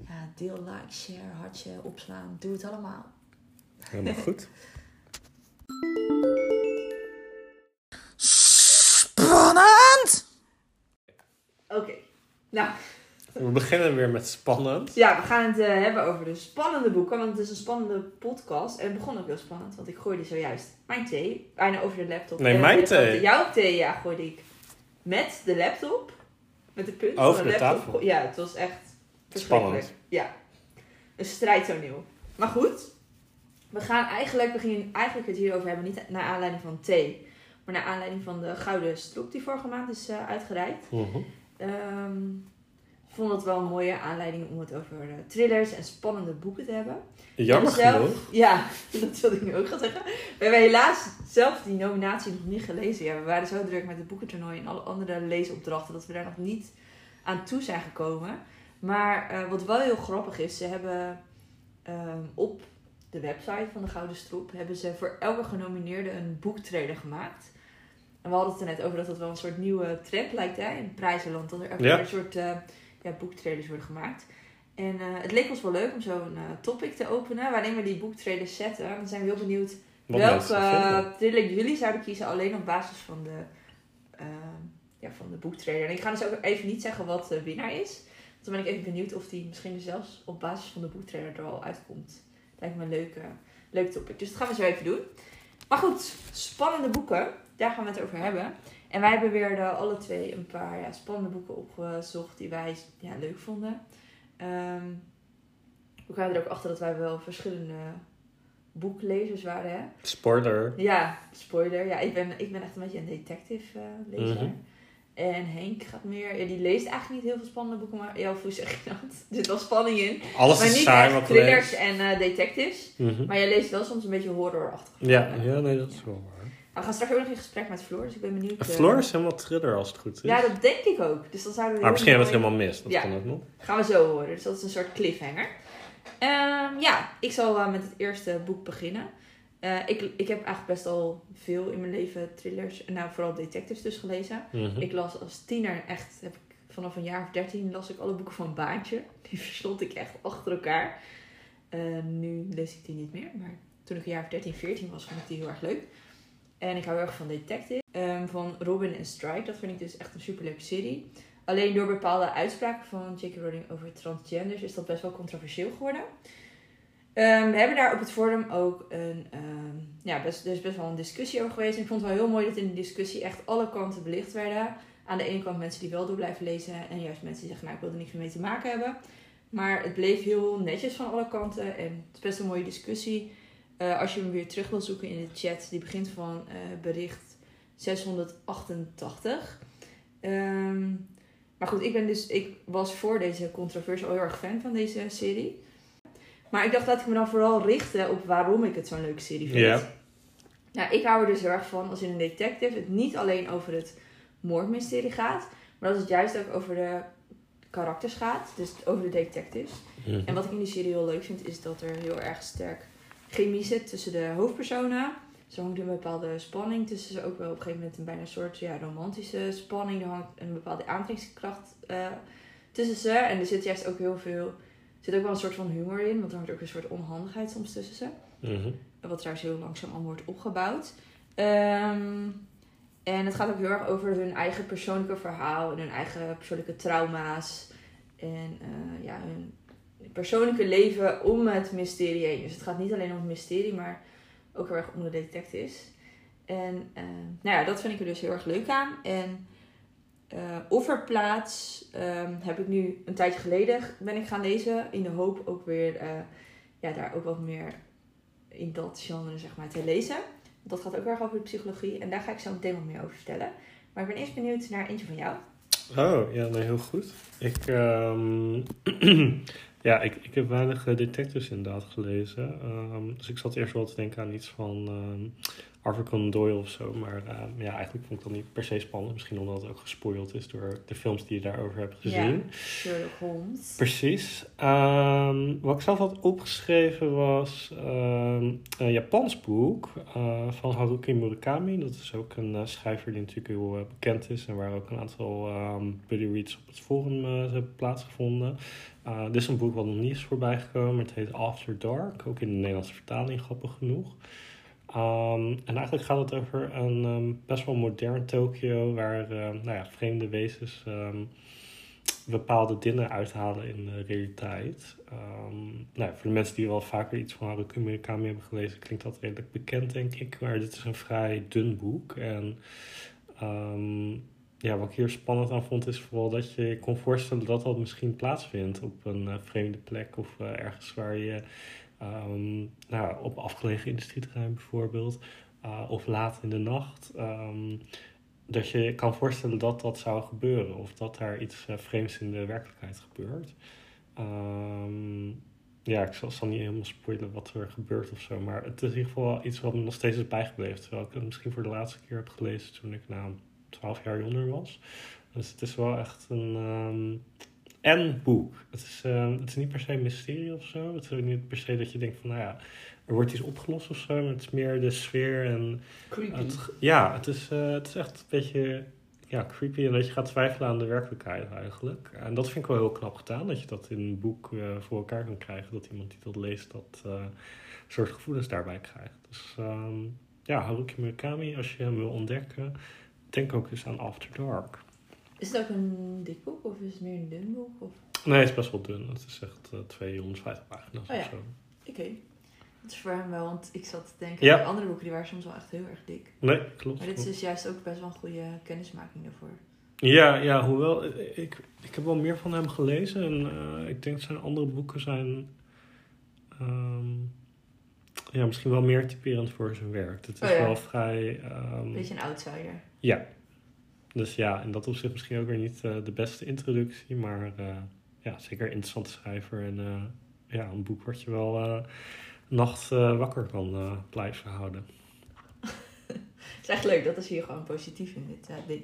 ja, deel, like, share, hartje, opslaan. Doe het allemaal. Helemaal goed. Oké, okay. nou. We beginnen weer met spannend. Ja, we gaan het uh, hebben over de spannende boeken. Want het is een spannende podcast. En het begon ook heel spannend. Want ik gooide zojuist mijn thee bijna over de laptop. Nee, mijn thee? De, jouw thee, ja, gooide ik met de laptop. Met de punt over van de, de laptop. tafel? Ja, het was echt Spannend. Ja, een strijdtoneel. Maar goed, we gaan eigenlijk, we gingen eigenlijk het hierover hebben. Niet naar aanleiding van thee. Maar naar aanleiding van de Gouden Stroep die vorige maand is uh, uitgereikt. -huh. Um, ik vond het wel een mooie aanleiding om het over uh, thrillers en spannende boeken te hebben. Jammer zelf, genoeg. Ja, dat wilde ik nu ook gaan zeggen. We hebben helaas zelf die nominatie nog niet gelezen. Ja, we waren zo druk met het boekentoernooi en alle andere leesopdrachten dat we daar nog niet aan toe zijn gekomen. Maar uh, wat wel heel grappig is, ze hebben um, op de website van de Gouden Stroep hebben ze voor elke genomineerde een boektrailer gemaakt. En we hadden het er net over dat dat wel een soort nieuwe trend lijkt hè, in prijzenland. Dat er elke ja. een soort uh, ja, boektrailers worden gemaakt. En uh, het leek ons wel leuk om zo'n uh, topic te openen waarin we die boektrailers zetten. Dan zijn we heel benieuwd Wat welke uh, trailer jullie zouden kiezen alleen op basis van de, ja, van de boektrailer. En ik ga dus ook even niet zeggen wat de winnaar is. Het dan ben ik even benieuwd of die misschien zelfs op basis van de boektrailer er al uitkomt. Lijkt me een leuke, leuk topic. Dus dat gaan we zo even doen. Maar goed, spannende boeken. Daar gaan we het over hebben. En wij hebben weer de, alle twee een paar ja, spannende boeken opgezocht die wij ja, leuk vonden. Ehm, we kwamen er ook achter dat wij wel verschillende boeklezers waren. Hè? Spoiler. Ja, spoiler. Ja, ik ben, ik ben echt een beetje een detective eh, lezer. Mhm. En Henk gaat meer... Ja, die leest eigenlijk niet heel veel spannende boeken, maar... Ja, hoe zeg je dat? Er zit wel spanning in. Alles maar is niet saai echt thrillers en eh, detectives. Mhm. Maar je leest wel soms een beetje horrorachtig. Ja, ja, nee, dat is wel waar. We gaan straks ook nog in gesprek met Floor, dus ik ben benieuwd. eh, Floor is helemaal thriller als het goed is. Ja, dat denk ik ook. Dus dan zouden we maar misschien hebben we het helemaal mis. Dat Ja. kan ook nog. Gaan we zo horen. Dus dat is een soort cliffhanger. Ehm, ja, ik zal eh, met het eerste boek beginnen. Eh, ik, ik heb eigenlijk best al veel in mijn leven thrillers, en nou vooral detectives dus gelezen. Mhm. Ik las als tiener echt, heb ik vanaf een jaar of dertien las ik alle boeken van Baantje. Die verslond ik echt achter elkaar. Eh, nu lees ik die niet meer, maar toen ik een jaar of 13, 14 was, vond ik die heel erg leuk. En ik hou heel erg van Detective. Ehm, van Robin en Strike, dat vind ik dus echt een superleuke serie. Alleen door bepaalde uitspraken van J.K. Rowling over transgenders is dat best wel controversieel geworden. Ehm, we hebben daar op het forum ook een, ehm, ja, best, er is best wel een discussie over geweest. Ik vond het wel heel mooi dat in de discussie echt alle kanten belicht werden. Aan de ene kant mensen die wel door blijven lezen en juist mensen die zeggen, nou ik wil er niks meer mee te maken hebben. Maar het bleef heel netjes van alle kanten en het is best een mooie discussie. Eh, als je hem weer terug wil zoeken in de chat, die begint van eh, bericht 688. Ehm, maar goed, ik, ben dus, ik was voor deze controverse al heel erg fan van deze serie. Maar ik dacht, laat ik me dan vooral richten op waarom ik het zo'n leuke serie vind. Ja. Nou, ik hou er dus heel erg van als in een detective het niet alleen over het moordmysterie gaat, maar dat het juist ook over de karakters gaat, dus over de detectives. Mhm. En wat ik in die serie heel leuk vind, is dat er heel erg sterk chemie zit tussen de hoofdpersonen. Zo hangt er een bepaalde spanning tussen ze. Ook wel op een gegeven moment een bijna soort ja, romantische spanning. Er hangt een bepaalde aantrekkingskracht eh, tussen ze. En er zit juist ook heel veel... Er zit ook wel een soort van humor in. Want er hangt ook een soort onhandigheid soms tussen ze. Mhm. Wat trouwens heel langzaam allemaal wordt opgebouwd. Ehm, en het gaat ook heel erg over hun eigen persoonlijke verhaal. En hun eigen persoonlijke trauma's. En eh, ja, hun persoonlijke leven om het mysterie heen. Dus het gaat niet alleen om het mysterie, maar ook heel erg om de detectives. En eh, nou ja, dat vind ik er dus heel erg leuk aan. En eh Offerplaats ehm, heb ik nu een tijdje geleden ben ik gaan lezen. In de hoop ook weer eh, ja, daar ook wat meer in dat genre zeg maar, te lezen. Dat gaat ook erg over de psychologie. En daar ga ik zo meteen wat meer over vertellen. Maar ik ben eerst benieuwd naar eentje van jou. Oh, ja, nee, heel goed. Ik, ehm, ja, ik, ik heb weinig eh, detectives inderdaad gelezen. Ehm, dus ik zat eerst wel te denken aan iets van ehm, Arthur Conan Doyle of zo. Maar ehm, ja, eigenlijk vond ik dat niet per se spannend. Misschien omdat het ook gespoild is door de films die je daarover hebt gezien. Sherlock Holmes. Precies. Ehm, wat ik zelf had opgeschreven was ehm, een Japans boek eh, van Haruki Murakami. Dat is ook een eh, schrijver die natuurlijk heel eh, bekend is en waar ook een aantal buddy reads op het forum hebben plaatsgevonden. Dit is een boek wat nog niet is voorbijgekomen. Het heet After Dark, ook in de Nederlandse vertaling, grappig genoeg. Ehm, en eigenlijk gaat het over een ehm, best wel modern Tokio, waar ehm, nou ja, vreemde wezens ehm, bepaalde dingen uithalen in de realiteit. Nou, ja, voor de mensen die wel vaker iets van Haruki Murakami hebben gelezen, klinkt dat redelijk bekend, denk ik. Maar dit is een vrij dun boek. En ja, wat ik hier spannend aan vond, is vooral dat je je kon voorstellen dat dat misschien plaatsvindt op een eh, vreemde plek of eh, ergens waar je ehm, nou, op afgelegen industrieterrein bijvoorbeeld, eh, of laat in de nacht. ehm, dat je kan voorstellen dat dat zou gebeuren of dat daar iets eh, vreemds in de werkelijkheid gebeurt. Ehm, ja, ik zal, zal niet helemaal spoilen wat er gebeurt of zo, maar het is in ieder geval iets wat me nog steeds is bijgebleven. Terwijl ik het misschien voor de laatste keer heb gelezen toen ik nou 12 jaar jonger was. Dus het is wel echt een. En boek. Het is, ehm, het is niet per se een mysterie of zo. Het is niet per se dat je denkt van, nou ja, er wordt iets opgelost of zo. Maar het is meer de sfeer en Creepy. het, ja, het is, eh, het is echt een beetje ja, creepy en dat je gaat twijfelen aan de werkelijkheid eigenlijk. En dat vind ik wel heel knap gedaan, dat je dat in een boek eh, voor elkaar kan krijgen. Dat iemand die dat leest, dat eh, soort gevoelens daarbij krijgt. Dus ehm, ja, Haruki Murakami, als je hem wil ontdekken, denk ook eens aan After Dark. Is het ook een dik boek of is het meer een dun boek? Of... Nee, het is best wel dun. Het is echt eh 250 pagina's Oh ja. of zo. Oké. Dat is voor hem wel, want ik zat te denken, Ja. die andere boeken die waren soms wel echt heel erg dik. Nee, klopt. Maar dit is klopt. dus juist ook best wel een goede kennismaking daarvoor. Ja, ja, hoewel, eh, ik, ik heb wel meer van hem gelezen. En eh, ik denk dat zijn andere boeken zijn... ehm, ja, misschien wel meer typerend voor zijn werk. Het is Oh ja. wel vrij... ehm, Een beetje een outsider. Ja. Dus ja, in dat opzicht misschien ook weer niet eh, de beste introductie. Maar eh, ja, zeker een interessante schrijver. En eh, ja, een boek wat je wel nacht wakker kan blijven houden. Het is echt leuk, dat is hier gewoon positief in dit ding.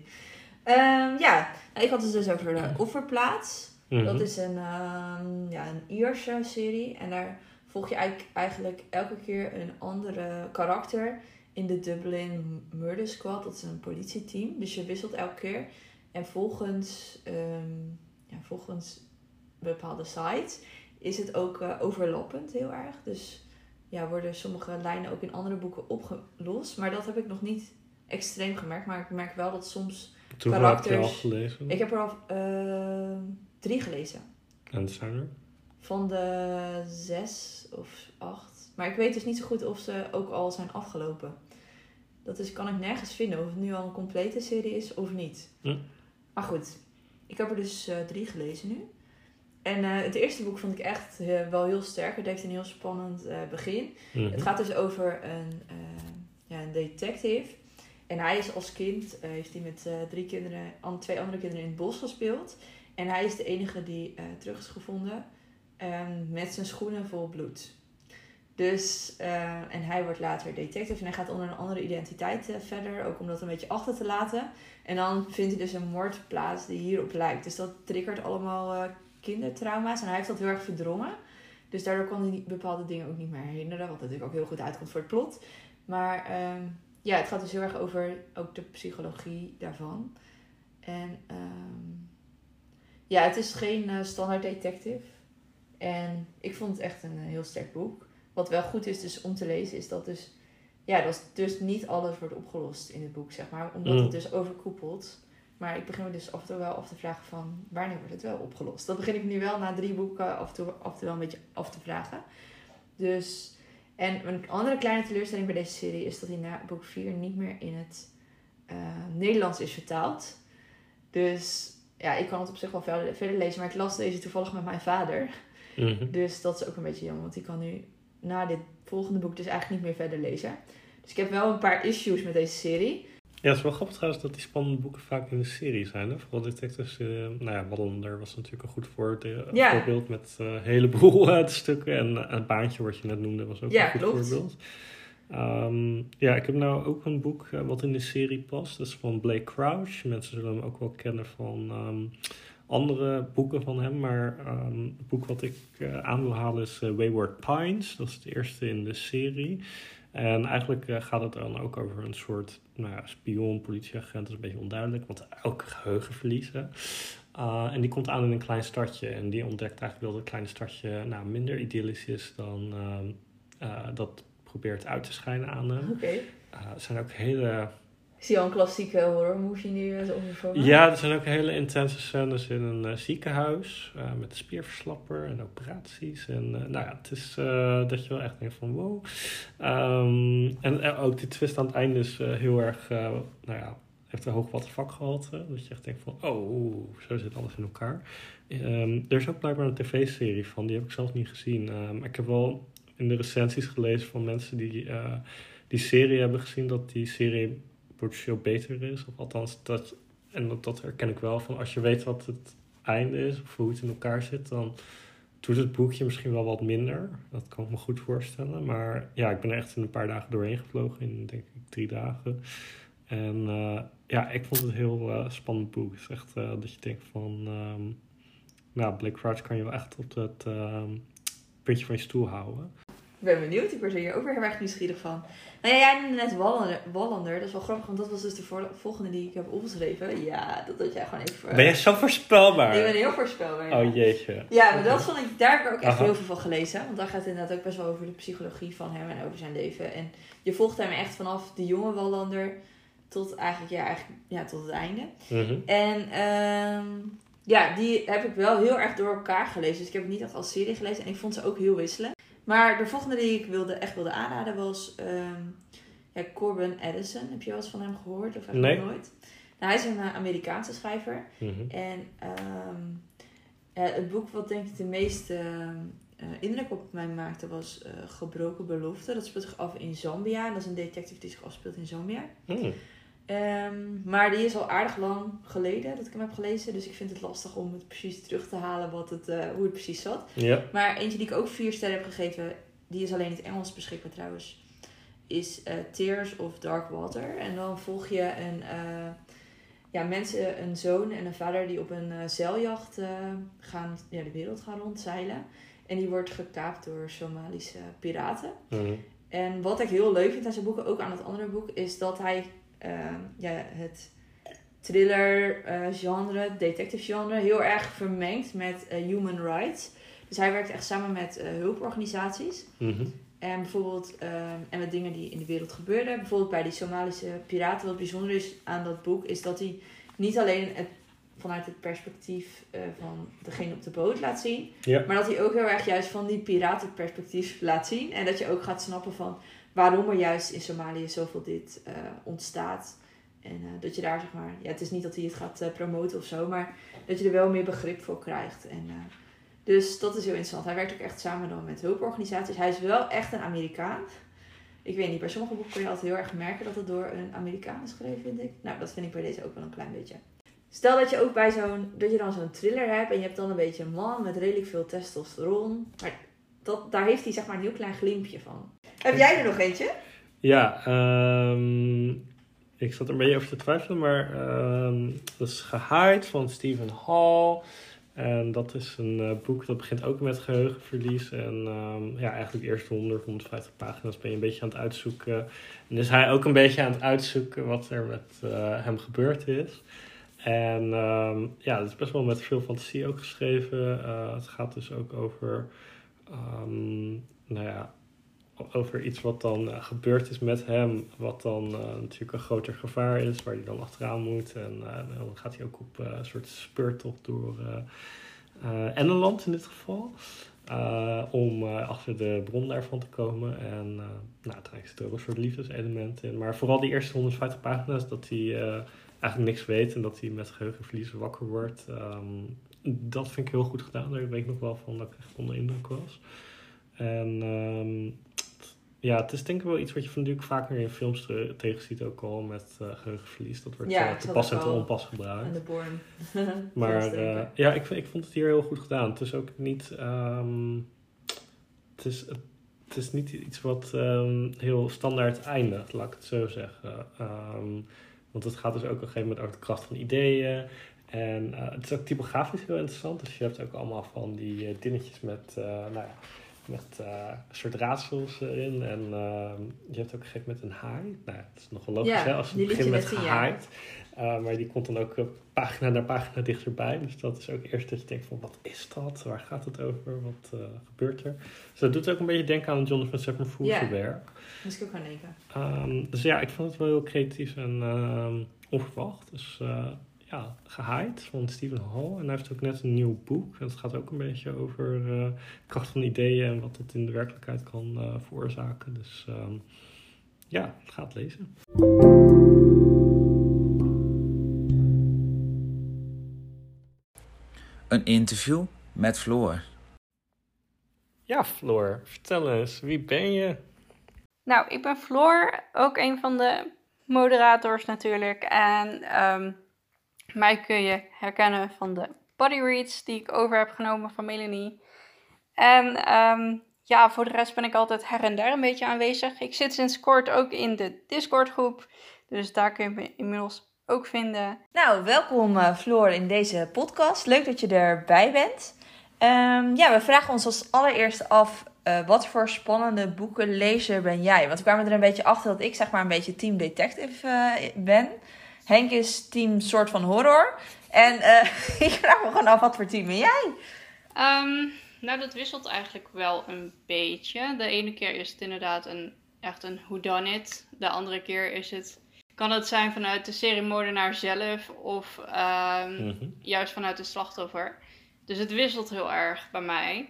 Ehm, ja, nou, ik had het dus over de Offerplaats. Mhm. Dat is een, ehm, ja, een Ierse serie. En daar volg je eigenlijk, eigenlijk elke keer een andere karakter in de Dublin Murder Squad. Dat is een politieteam. Dus je wisselt elke keer. En volgens, ehm, ja, volgens bepaalde sites is het ook eh, overlappend heel erg. Dus ja, worden sommige lijnen ook in andere boeken opgelost. Maar dat heb ik nog niet extreem gemerkt. Maar ik merk wel dat soms... Toen heb je al karakters- gelezen. Ik heb er al eh, drie gelezen. En zijn er? Van de zes of acht. Maar ik weet dus niet zo goed of ze ook al zijn afgelopen. Dat is, kan ik nergens vinden of het nu al een complete serie is of niet. Hm. Maar goed, ik heb er dus eh, drie gelezen nu. En eh, het eerste boek vond ik echt eh, wel heel sterk. Het heeft een heel spannend begin. Mhm. Het gaat dus over een, ja, een detective. En hij is als kind, heeft hij met drie kinderen, an- twee andere kinderen in het bos gespeeld. En hij is de enige die terug is gevonden ehm, met zijn schoenen vol bloed. Dus, eh, en hij wordt later detective en hij gaat onder een andere identiteit eh, verder, ook om dat een beetje achter te laten. En dan vindt hij dus een moord plaats die hierop lijkt. Dus dat triggert allemaal eh, kindertrauma's en hij heeft dat heel erg verdrongen. Dus daardoor kon hij bepaalde dingen ook niet meer herinneren, wat natuurlijk ook heel goed uitkomt voor het plot. Maar ehm, ja, het gaat dus heel erg over ook de psychologie daarvan. En ehm, ja, het is geen standaard detective. En ik vond het echt een heel sterk boek. Wat wel goed is dus om te lezen, is dat dus... Ja, dat dus niet alles wordt opgelost in het boek, zeg maar. Omdat Mm. het dus overkoepelt. Maar ik begin me dus af en toe wel af te vragen van... Wanneer wordt het wel opgelost? Dat begin ik nu wel na drie boeken af en toe, af en toe wel een beetje af te vragen. Dus... En een andere kleine teleurstelling bij deze serie is dat hij na boek 4 niet meer in het eh, Nederlands is vertaald. Dus ja, ik kan het op zich wel verder, verder lezen, maar ik las deze toevallig met mijn vader. Mhm. Dus dat is ook een beetje jammer, want die kan nu na dit volgende boek dus eigenlijk niet meer verder lezen. Dus ik heb wel een paar issues met deze serie. Ja, het is wel grappig trouwens dat die spannende boeken vaak in de serie zijn. Hè? Vooral Detectives, eh nou ja, Wallander was natuurlijk een goed Ja. voorbeeld met eh, een heleboel stukken. En eh, het baantje wat je net noemde was ook Ja, een goed klopt. voorbeeld. Ehm, ja, ik heb nou ook een boek wat in de serie past. Dat is van Blake Crouch. Mensen zullen hem ook wel kennen van ehm, andere boeken van hem. Maar ehm, het boek wat ik eh, aan wil halen is eh, Wayward Pines. Dat is het eerste in de serie. En eigenlijk eh, gaat het dan ook over een soort nou ja, spion, politieagent. Dat is een beetje onduidelijk, want ook geheugen verliezen. En die komt aan in een klein stadje. En die ontdekt eigenlijk wel dat het kleine stadje nou, minder idyllisch is dan ehm, eh, dat probeert uit te schijnen aan hem. Oké. Er zijn ook hele zie al een klassieke horror movie nu eh. Ja, er zijn ook hele intense scènes in een eh, ziekenhuis. eh, met een spierverslapper en operaties. En nou ja, het is dat je wel echt denkt van wow. Ehm, en ook die twist aan het einde is heel erg, nou ja, heeft een hoog watervakgehalte. Dat je echt denkt van oh, zo zit alles in elkaar. Ehm, er is ook blijkbaar een tv-serie van, die heb ik zelf niet gezien. Ehm, ik heb wel in de recensies gelezen van mensen die die serie hebben gezien, dat die serie potentieel beter is. Of althans, dat, en dat, dat herken ik wel van als je weet wat het einde is of hoe het in elkaar zit, dan doet het boekje misschien wel wat minder. Dat kan ik me goed voorstellen. Maar ja, ik ben er echt in een paar dagen doorheen gevlogen, in denk ik drie dagen. En uh, ja, ik vond het heel uh, spannend boek. Het is echt uh, dat je denkt van, um, nou, Blake Crouch kan je wel echt op het puntje van je stoel houden. Ik ben benieuwd, ik word er hier ook weer heel erg nieuwsgierig van. Nou ja, jij noemde net Wallander, Wallander, dat is wel grappig, want dat was dus de volgende die ik heb opgeschreven. Ja, dat had jij gewoon even... Ben jij zo voorspelbaar? Ik ben heel voorspelbaar. Ja. Oh jeetje. Ja, maar dat vond ik, daar heb ik ook echt Aha. heel veel van gelezen. Want daar gaat het inderdaad ook best wel over de psychologie van hem en over zijn leven. En je volgt hem echt vanaf de jonge Wallander tot eigenlijk, ja, eigenlijk, ja, tot het einde. Mhm. En ehm, ja, die heb ik wel heel erg door elkaar gelezen. Dus ik heb het niet echt als serie gelezen. En ik vond ze ook heel wisselend. Maar de volgende die ik wilde, echt wilde aanraden was ehm ja, Corbin Edison. Heb je wel eens van hem gehoord? Of eigenlijk Nee. nooit? Nou, hij is een eh, Amerikaanse schrijver. Mhm. En ehm, het boek wat denk ik de meeste eh, indruk op mij maakte was eh, Gebroken Belofte. Dat speelt zich af in Zambia. En dat is een detective die zich afspeelt in Zambia. Mm. Ehm, maar die is al aardig lang geleden dat ik hem heb gelezen. Dus ik vind het lastig om het precies terug te halen wat het, eh, hoe het precies zat. Ja. Maar eentje die ik ook vier sterren heb gegeven, die is alleen in het Engels beschikbaar trouwens, is eh, Tears of Dark Water. En dan volg je een, eh, ja, mensen, een zoon en een vader die op een zeiljacht gaan, ja, de wereld gaan rondzeilen. En die wordt gekaapt door Somalische piraten. Mhm. En wat ik heel leuk vind aan zijn boeken, ook aan het andere boek, is dat hij ja, het thriller eh, genre, detective genre, heel erg vermengt met eh, human rights. Dus hij werkt echt samen met eh, hulporganisaties. Mhm. En bijvoorbeeld, eh, en met dingen die in de wereld gebeurden. Bijvoorbeeld bij die Somalische piraten. Wat bijzonder is aan dat boek, is dat hij niet alleen het, vanuit het perspectief van degene op de boot laat zien. Ja. Maar dat hij ook heel erg juist van die piratenperspectief laat zien. En dat je ook gaat snappen van waarom er juist in Somalië zoveel dit eh, ontstaat. En eh, dat je daar zeg maar, ja, het is niet dat hij het gaat eh, promoten of zo, maar dat je er wel meer begrip voor krijgt. En, dus dat is heel interessant. Hij werkt ook echt samen dan met hulporganisaties. Hij is wel echt een Amerikaan. Ik weet niet, bij sommige boeken kun je altijd heel erg merken dat het door een Amerikaan is geschreven, vind ik. Nou, dat vind ik bij deze ook wel een klein beetje. Stel dat je ook bij zo'n, dat je dan zo'n thriller hebt en je hebt dan een beetje een man met redelijk veel testosteron. Maar dat, daar heeft hij zeg maar een heel klein glimpje van. Heb jij er nog eentje? Ja, ehm, ik zat er een beetje over te twijfelen, maar ehm, dat is Gehaaid van Stephen Hall. En dat is een eh, boek dat begint ook met geheugenverlies. En ehm, ja, eigenlijk de eerste 100, 150 pagina's ben je een beetje aan het uitzoeken. En is hij ook een beetje aan het uitzoeken wat er met eh, hem gebeurd is. En ehm, ja, het is best wel met veel fantasie ook geschreven. Eh, het gaat dus ook over, ehm, nou ja, over iets wat dan eh, gebeurd is met hem, wat dan eh, natuurlijk een groter gevaar is, waar hij dan achteraan moet. En eh, dan gaat hij ook op een soort speurtocht door Engeland in dit geval. om achter de bron daarvan te komen. En nou, uiteindelijk zit ook een soort liefdeselement in. Maar vooral die eerste 150 pagina's, dat hij eigenlijk niks weet en dat hij met geheugenverlies wakker wordt. ehm, dat vind ik heel goed gedaan. Daar weet ik nog wel van dat ik echt onder indruk was. En ehm, ja, het is denk ik wel iets wat je van natuurlijk vaker in films te- tegen ziet ook al met eh, geheugenverlies. Dat wordt Ja, eh, te pas en te onpas gebruikt. Aan de Born. Maar eh, ja, ik, ik vond het hier heel goed gedaan. Het is ook niet. ehm, het, is, het is niet iets wat ehm, heel standaard eindigt, laat ik het zo zeggen. Ehm, want het gaat dus ook op een gegeven moment over de kracht van ideeën. En eh, het is ook typografisch heel interessant. Dus je hebt ook allemaal van die eh, dingetjes met, eh, nou ja, met eh, een soort raadsels erin. En ehm, je hebt ook een gegeven moment een haai. Nou, ja, dat is nog wel logisch Ja, hè, als het begint met gehaaid. Uh, maar die komt dan ook eh, pagina na pagina dichterbij. Dus dat is ook eerst dat je denkt van wat is dat? Waar gaat het over? Wat eh, gebeurt er? Dus dat doet ook een beetje denken aan Jonathan Fools Ja. werk. Moest ik ook aan denken. Ehm, dus ja, ik vond het wel heel creatief en ehm, onverwacht. Dus eh, ja, gehaaid van Stephen Hall. En hij heeft ook net een nieuw boek. En het gaat ook een beetje over eh, kracht van ideeën en wat dat in de werkelijkheid kan eh, veroorzaken. Dus ehm, ja, ga het lezen. Een interview met Floor. Ja, Floor, vertel eens, wie ben je? Nou, ik ben Floor, ook een van de moderators natuurlijk. En ehm, mij kun je herkennen van de bodyreads die ik over heb genomen van Melanie. En ehm, ja, voor de rest ben ik altijd her en der een beetje aanwezig. Ik zit sinds kort ook in de Discord groep. Dus daar kun je me inmiddels ook vinden. Nou, welkom eh, Floor in deze podcast. Leuk dat je erbij bent. Ehm, ja, we vragen ons als allereerste af, eh, wat voor spannende boekenlezer ben jij? Want we kwamen er een beetje achter dat ik zeg maar een beetje team detective eh, ben. Henk is team soort van horror. En eh, ik vraag me gewoon af, wat voor team ben jij? Ehm, nou, dat wisselt eigenlijk wel een beetje. De ene keer is het inderdaad een, echt een whodunit. De andere keer is het kan het zijn vanuit de seriemoordenaar zelf of ehm, Mhm. juist vanuit het slachtoffer. Dus het wisselt heel erg bij mij.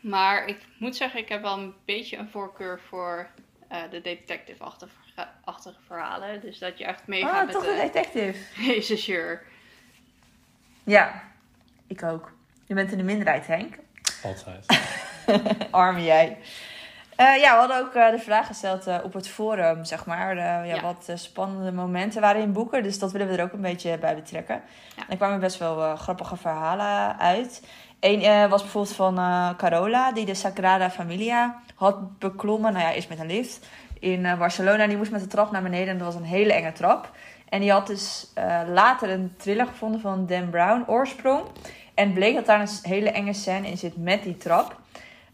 Maar ik moet zeggen, ik heb wel een beetje een voorkeur voor eh, de detective-achtige achtige verhalen. Dus dat je echt meegaat Ah, met toch de een detective. rechercheur. Ja, ik ook. Je bent in de minderheid, Henk. Altijd. Arme jij. Eh, ja, we hadden ook eh, de vraag gesteld eh, op het forum, zeg maar. eh, ja, Ja. Wat spannende momenten waren in boeken. Dus dat willen we er ook een beetje bij betrekken. Ja. En er kwamen best wel grappige verhalen uit. Eén eh, was bijvoorbeeld van eh, Carola, die de Sagrada Familia had beklommen. Nou ja, eerst met een lift in eh, Barcelona. Die moest met de trap naar beneden en dat was een hele enge trap. En die had dus eh, later een thriller gevonden van Dan Brown, Oorsprong. En bleek dat daar een hele enge scène in zit met die trap.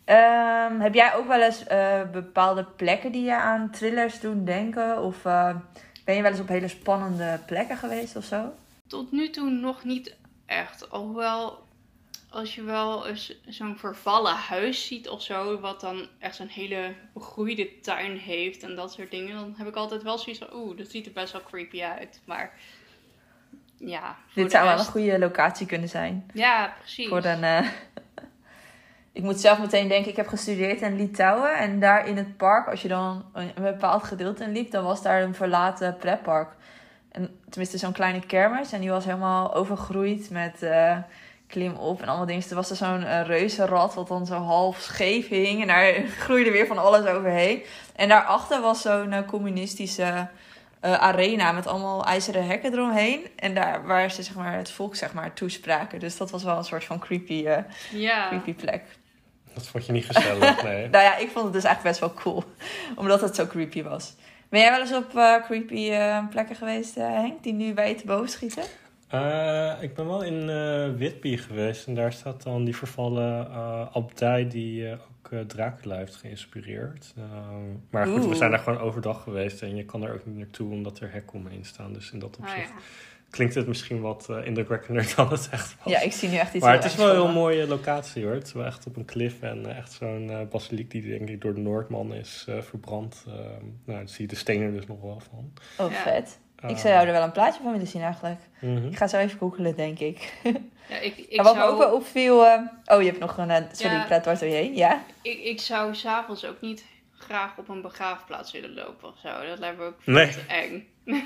Ehm, heb jij ook wel eens eh, bepaalde plekken die je aan thrillers doen denken? Of ben je wel eens op hele spannende plekken geweest of zo? Tot nu toe nog niet echt. Alhoewel, als je wel eens zo'n vervallen huis ziet of zo, wat dan echt zo'n hele begroeide tuin heeft en dat soort dingen, dan heb ik altijd wel zoiets van, oeh, dat ziet er best wel creepy uit. Maar ja, Dit zou wel een goede locatie kunnen zijn. Ja, precies. Voor een, eh, ik moet zelf meteen denken, ik heb gestudeerd in Litouwen. En daar in het park, als je dan een, een bepaald gedeelte in liep, dan was daar een verlaten pretpark. En, tenminste, zo'n kleine kermis. En die was helemaal overgroeid met eh, klim op en allemaal dingen. Dus er was er zo'n eh, reuzenrad wat dan zo half scheef hing. En daar groeide weer van alles overheen. En daarachter was zo'n eh, communistische eh, arena met allemaal ijzeren hekken eromheen. En daar waar ze zeg maar, het volk zeg maar, toespraken. Dus dat was wel een soort van creepy, eh, Ja, creepy plek. Dat vond je niet gezellig, nee. Nou ja, ik vond het dus echt best wel cool. Omdat het zo creepy was. Ben jij wel eens op eh, creepy eh, plekken geweest, Henk? Die nu bij je te boven schieten? Eh, ik ben wel in eh Whitby geweest en daar staat dan die vervallen eh abdij die eh, ook eh, Dracula heeft geïnspireerd. Eh, maar goed, we zijn daar gewoon overdag geweest en je kan er ook niet naartoe omdat er hekken omheen staan. Dus in dat oh, opzicht ja. klinkt het misschien wat eh, indrukwekkender dan het echt was. Ja, ik zie nu echt iets maar het is wel een heel mooie locatie hoor. Het is wel echt op een klif en echt zo'n eh, basiliek die denk ik door de Noordman is eh, verbrand. Eh, nou, daar zie je de stenen dus nog wel van. Oh, Ja. vet. Ik zou jou er wel een plaatje van willen zien eigenlijk. mhm. Ik ga zo even googelen, denk ik. Ja, ik, ik, en wat me zou, ook wel opviel... eh, Oh, je hebt nog een... eh, sorry, Ja. ik praat dwars door je heen. Ja? ik, ik zou s'avonds ook niet graag op een begraafplaats willen lopen of zo. Dat lijkt me ook Nee. eng.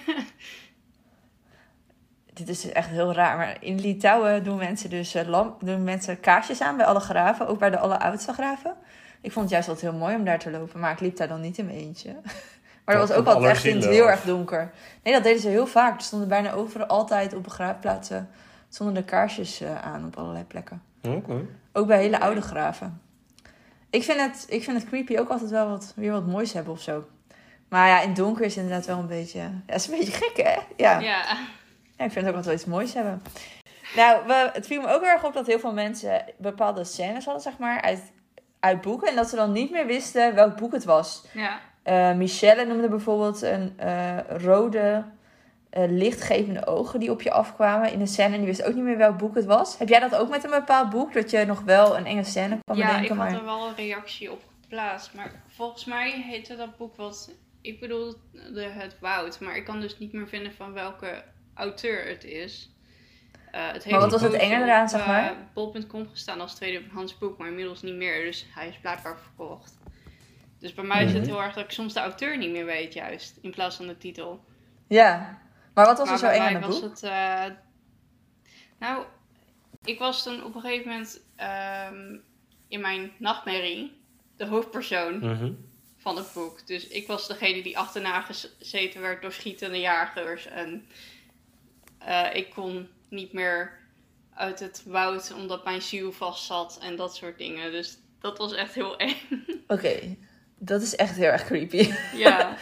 Dit is echt heel raar. Maar in Litouwen doen mensen dus eh, lamp, doen mensen kaarsjes aan bij alle graven. Ook bij de alleroudste graven. Ik vond het juist altijd heel mooi om daar te lopen. Maar ik liep daar dan niet in mijn eentje. Maar dat was ook altijd echt in het heel of? erg donker. Nee, dat deden ze heel vaak. Er stonden bijna overal altijd op begraafplaatsen... stonden de kaarsjes eh, aan op allerlei plekken. Oké. Ook bij hele oude graven. Ik vind het, ik vind het creepy ook altijd wel wat, weer wat moois hebben of zo. Maar ja, in het donker is het inderdaad wel een beetje... Ja, is een beetje gek, hè? Ja. Ja. Ja, ik vind het ook altijd wel iets moois hebben. Nou, we, het viel me ook erg op dat heel veel mensen bepaalde scènes hadden, zeg maar, uit, uit boeken. En dat ze dan niet meer wisten welk boek het was. ja. Eh, Michelle noemde bijvoorbeeld een eh, rode, eh, lichtgevende ogen die op je afkwamen in een scène. En die wist ook niet meer welk boek het was. Heb jij dat ook met een bepaald boek? Dat je nog wel een enge scène kan Ja, ik bedenken? had Maar... er wel een reactie op geplaatst. Maar volgens mij heette dat boek wat... Ik bedoel de, het woud. Maar ik kan dus niet meer vinden van welke auteur het is. Het heeft wat was het pootje enge eraan, zeg maar? bol.com gestaan als tweedehands boek. Maar inmiddels niet meer. Dus hij is blijkbaar verkocht. Dus bij mij is het Mhm. heel erg dat ik soms de auteur niet meer weet juist. In plaats van de titel. Ja, maar wat was er zo eng aan het was boek? het... eh, nou, ik was toen op een gegeven moment ehm, in mijn nachtmerrie de hoofdpersoon Mhm. van het boek. Dus ik was degene die achterna gezeten werd door schietende jagers. En eh, ik kon niet meer uit het woud omdat mijn ziel vast zat en dat soort dingen. Dus dat was echt heel eng. Oké, dat is echt heel erg creepy. ja.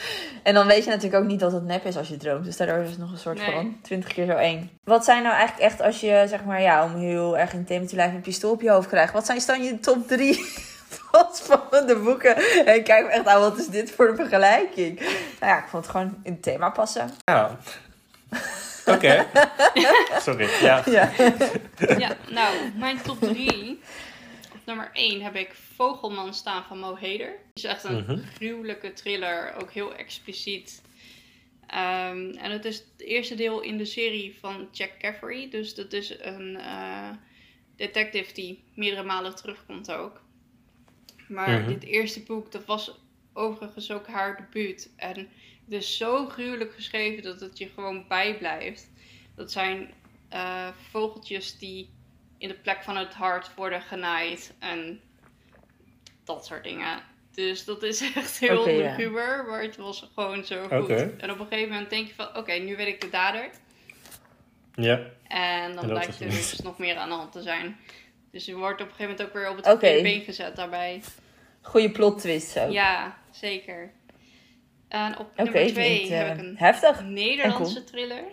En dan weet je natuurlijk ook niet dat het nep is als je droomt. Dus daardoor is het nog een soort Nee. van 20 keer zo eng. Wat zijn nou eigenlijk echt als je, zeg maar, ja, om heel erg in het thema te blijven, een pistool op je hoofd krijgt. Wat zijn dan je top drie van spannende boeken? En ik kijk me echt aan, wat is dit voor een vergelijking? Nou ja, ik vond het gewoon in het thema passen. Ja. Oké. Sorry. Ja. Ja. ja, nou, mijn top drie. Nummer 1 heb ik Vogelman staan van Mo Heder. Het is echt een Mhm. gruwelijke thriller, ook heel expliciet. Ehm, en het is het eerste deel in de serie van Jack Caffery. Dus dat is een eh, detective die meerdere malen terugkomt ook. Maar Mhm. dit eerste boek, dat was overigens ook haar debuut. En het is zo gruwelijk geschreven dat het je gewoon bijblijft. Dat zijn eh, vogeltjes die in de plek van het hart worden genaaid. En dat soort dingen. Dus dat is echt heel ja. ruwer, maar het was gewoon zo goed. En op een gegeven moment denk je van, oké, nu weet ik de dader. Ja. En dan blijkt er dus nog meer aan de hand te zijn. Dus je wordt op een gegeven moment ook weer op het verkeerde been gezet daarbij. Goeie plot twist zo. Ja, zeker. En op nummer twee klinkt, heb eh, ik een heftig. Nederlandse thriller.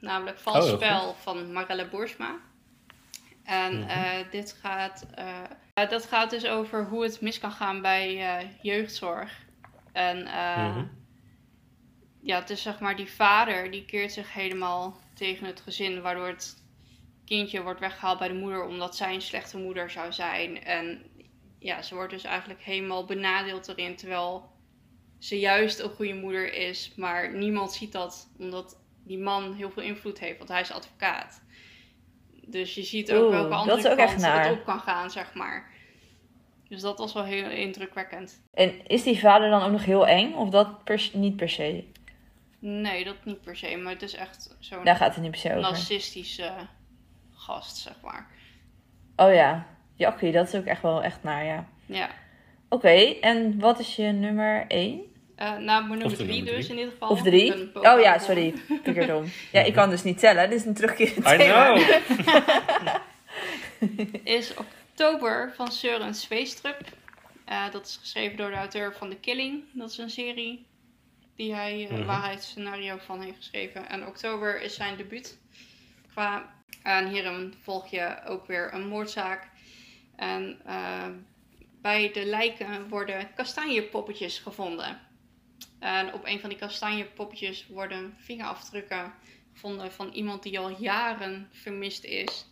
Namelijk Vals Oh, Spel van Marella Boersma. En Mhm. eh, dit gaat, eh, dat gaat dus over hoe het mis kan gaan bij eh, jeugdzorg. En eh, Mhm. ja, het is zeg maar die vader die keert zich helemaal tegen het gezin, waardoor het kindje wordt weggehaald bij de moeder omdat zij een slechte moeder zou zijn. En ja, ze wordt dus eigenlijk helemaal benadeeld erin, terwijl ze juist een goede moeder is, maar niemand ziet dat omdat die man heel veel invloed heeft, want hij is advocaat. Dus je ziet ook Oeh, welke dat andere ook kant het op kan gaan, zeg maar. Dus dat was wel heel indrukwekkend. En is die vader dan ook nog heel eng? Of dat per, niet per se? Nee, dat niet per se, maar het is echt zo'n Daar gaat het niet per se over. narcistische gast, zeg maar. Oh ja. Jakkie, dat is ook echt wel echt naar, ja. Ja. Oké, en wat is je nummer 1? Eh nou, mijn nummer de drie nummer dus drie. in dit geval. Of Ik 3? ben Oh ja, sorry. Pickerdom. Ja, ik kan dus niet tellen. Dit is een terugkerend I thema. know! Is oktober van Søren Sveestrup. Eh, dat is geschreven door de auteur van The Killing. Dat is een serie die hij, eh, Mhm. waar hij het scenario van heeft geschreven. En oktober is zijn debuut. Qua, en hierin volg je ook weer een moordzaak. En eh, bij de lijken worden kastanjepoppetjes gevonden. En op een van die kastanjepoppetjes worden vingerafdrukken gevonden van iemand die al jaren vermist is.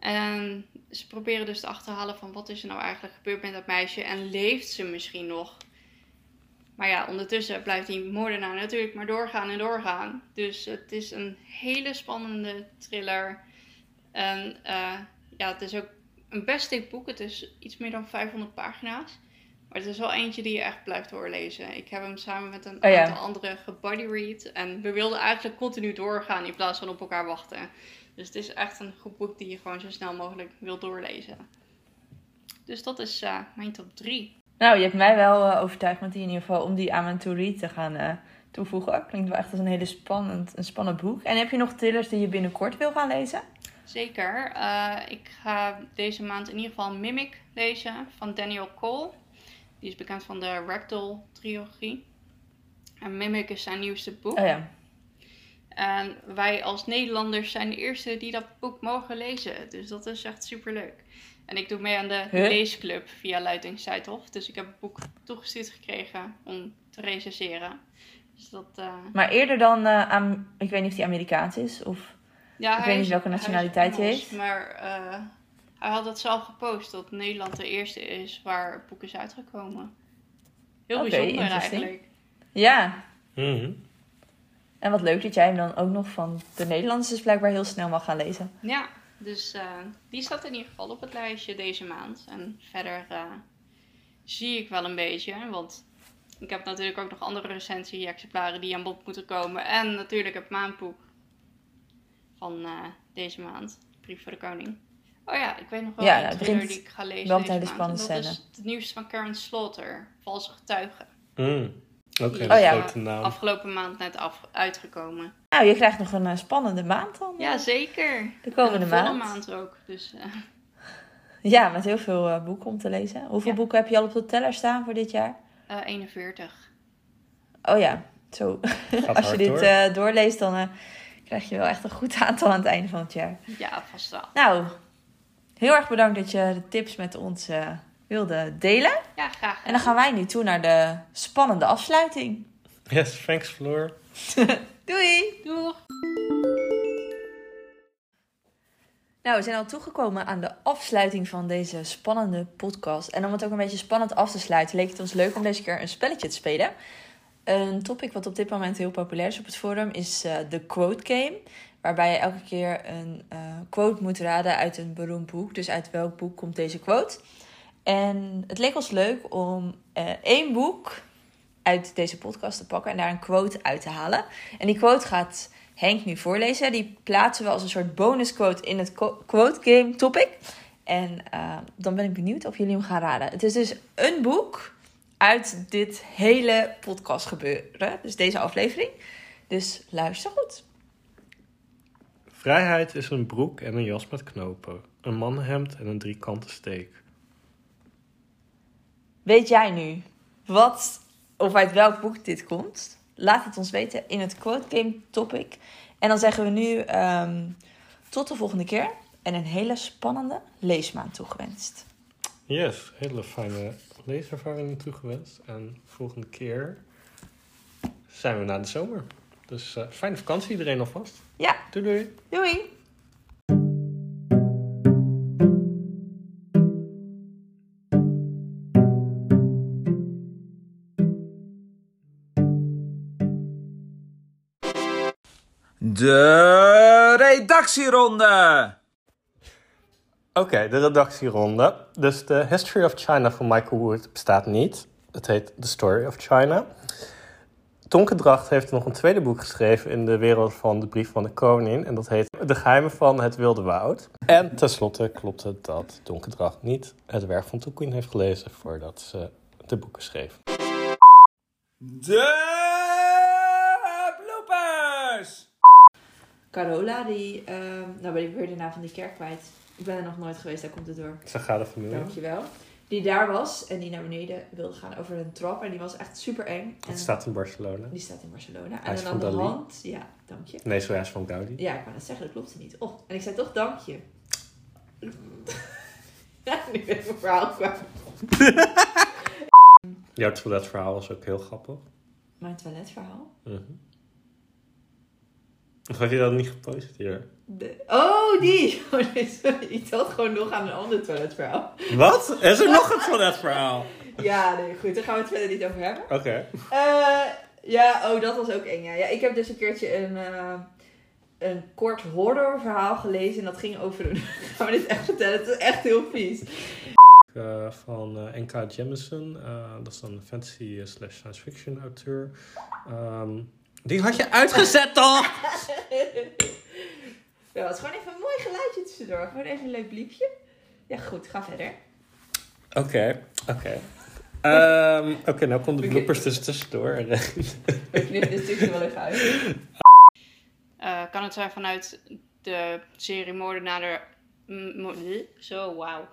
En ze proberen dus te achterhalen van wat is er nou eigenlijk gebeurd met dat meisje en leeft ze misschien nog. Maar ja, ondertussen blijft die moordenaar natuurlijk maar doorgaan en doorgaan. Dus het is een hele spannende thriller. En eh, ja, het is ook een best dik boek. Het is iets meer dan 500 pagina's. Maar het is wel eentje die je echt blijft doorlezen. Ik heb hem samen met een Oh ja. aantal anderen gebodyread. En we wilden eigenlijk continu doorgaan in plaats van op elkaar wachten. Dus het is echt een goed boek die je gewoon zo snel mogelijk wil doorlezen. Dus dat is eh, mijn top 3. Nou, je hebt mij wel eh, overtuigd met die in ieder geval om die aan mijn to-read te gaan eh, toevoegen. Klinkt wel echt als een hele spannend, een spannend boek. En heb je nog thrillers die je binnenkort wil gaan lezen? Zeker. Ik ga deze maand in ieder geval Mimic lezen van Daniel Cole. Die is bekend van de Ragdoll trilogie. En Mimic is zijn nieuwste boek. Oh ja. En wij als Nederlanders zijn de eerste die dat boek mogen lezen. Dus dat is echt super leuk. En ik doe mee aan de Huh? leesclub via Luiting Zuidhof. Dus ik heb het boek toegestuurd gekregen om te recenseren. Dus dat, eh, Maar eerder dan, eh, aan, ik weet niet of die Amerikaans is of... ja, Ik weet niet welke nationaliteit hij heeft. Maar eh, hij had het zelf gepost dat Nederland de eerste is waar het boek is uitgekomen. Heel bijzonder eigenlijk. Ja, Mhm. en wat leuk dat jij hem dan ook nog van de Nederlanders dus blijkbaar heel snel mag gaan lezen. Ja, dus eh, die staat in ieder geval op het lijstje deze maand. En verder eh, zie ik wel een beetje, want ik heb natuurlijk ook nog andere recensie-exemplaren die aan bod moeten komen. En natuurlijk het maandboek van eh, deze maand, Brief voor de Koning. Oh ja, ik weet nog wel Ja, een nou, begint die ik ga lezen wel een maand. hele spannende dat is het nieuws van Karen Slaughter, Valse Getuigen. Mm. Oké, dat Oh ja. grote naam. Afgelopen maand net af, uitgekomen. Nou, je krijgt nog een eh, spannende maand dan. Ja, zeker. De komende Een volle maand. maand ook. Dus eh, Ja, met heel veel eh, boeken om te lezen. Hoeveel Ja. boeken heb je al op de teller staan voor dit jaar? eh, 41. Oh ja, zo. Als je dit door. eh, doorleest, dan eh, krijg je wel echt een goed aantal aan het einde van het jaar. Ja, vast wel. Nou, heel erg bedankt dat je de tips met ons eh, wilde delen. Ja, graag. En dan gaan wij nu toe naar de spannende afsluiting. Yes, thanks Floor. Doei! Doeg! Nou, we zijn al toegekomen aan de afsluiting van deze spannende podcast. En om het ook een beetje spannend af te sluiten, leek het ons leuk om deze keer een spelletje te spelen. Een topic wat op dit moment heel populair is op het forum is eh, de quote game. Waarbij je elke keer een eh, quote moet raden uit een beroemd boek. Dus uit welk boek komt deze quote? En het leek ons leuk om eh, één boek uit deze podcast te pakken en daar een quote uit te halen. En die quote gaat Henk nu voorlezen. Die plaatsen we als een soort bonus quote in het quote game topic. En eh, dan ben ik benieuwd of jullie hem gaan raden. Het is dus een boek uit dit hele podcast gebeuren. Dus deze aflevering. Dus luister goed. Vrijheid is een broek en een jas met knopen. Een mannenhemd en een driekante steek. Weet jij nu wat of uit welk boek dit komt? Laat het ons weten in het quote game topic. En dan zeggen we nu ehm, tot de volgende keer. En een hele spannende leesmaand toegewenst. Yes, hele fijne leeservaringen toegewenst. En volgende keer zijn we na de zomer. Dus eh, fijne vakantie iedereen alvast. Ja, Doei doei. doei! De redactieronde. Oké, de redactieronde. Dus de History of China van Michael Wood bestaat niet. Het heet The Story of China. Tonke Dracht heeft nog een tweede boek geschreven in de wereld van de Brief van de Koning. En dat heet De Geheimen van het Wilde Woud. En tenslotte klopt het dat Tonke Dracht niet het werk van Tolkien heeft gelezen voordat ze de boeken schreef. De bloopers. Carola, die... ehm, nou ben ik weer de naam van die kerk kwijt. Ik ben er nog nooit geweest, daar komt het door. Ze gaat even nu. Dankjewel. Die daar was en die naar beneden wilde gaan over een trap. En die was echt super eng. En Het staat in Barcelona. Die staat in Barcelona. Hij en aan de Dali. hand... Ja, dank je. Nee, zo is van Gaudi. Ja, ik wou net zeggen, dat klopt niet. Oh, en ik zei toch dank je. ja, nu ben ik mijn verhaal kwijt. Jouw toiletverhaal was ook heel grappig. Mijn toiletverhaal? Mhm. Of heb je dat niet gepost hier? De... Oh, die! Oh. Ik dacht gewoon nog aan een ander toiletverhaal. Wat? Is er nog een toiletverhaal? Ja, nee, goed. Daar gaan we het verder niet over hebben. Oké. Eh, ja, oh, dat was ook eng. Ja. ja, ik heb dus een keertje een, eh, een kort horrorverhaal gelezen. En dat ging over een... Gaan we dit echt vertellen? Het is echt heel vies. Eh, van N.K. Jemisin. Eh, dat is dan een fantasy slash science fiction auteur. Ehm, die had je uitgezet toch? Ja, het is gewoon even een mooi geluidje tussendoor. Gewoon even een leuk bliepje. Ja, goed. Ga verder. Oké, oké. Ehm, Oké, nou komt de Oké. bloopers dus tussendoor. Ik knip dit stukje wel even uit. Eh, kan het zijn vanuit de serie Moordenaar... Zo, wauw.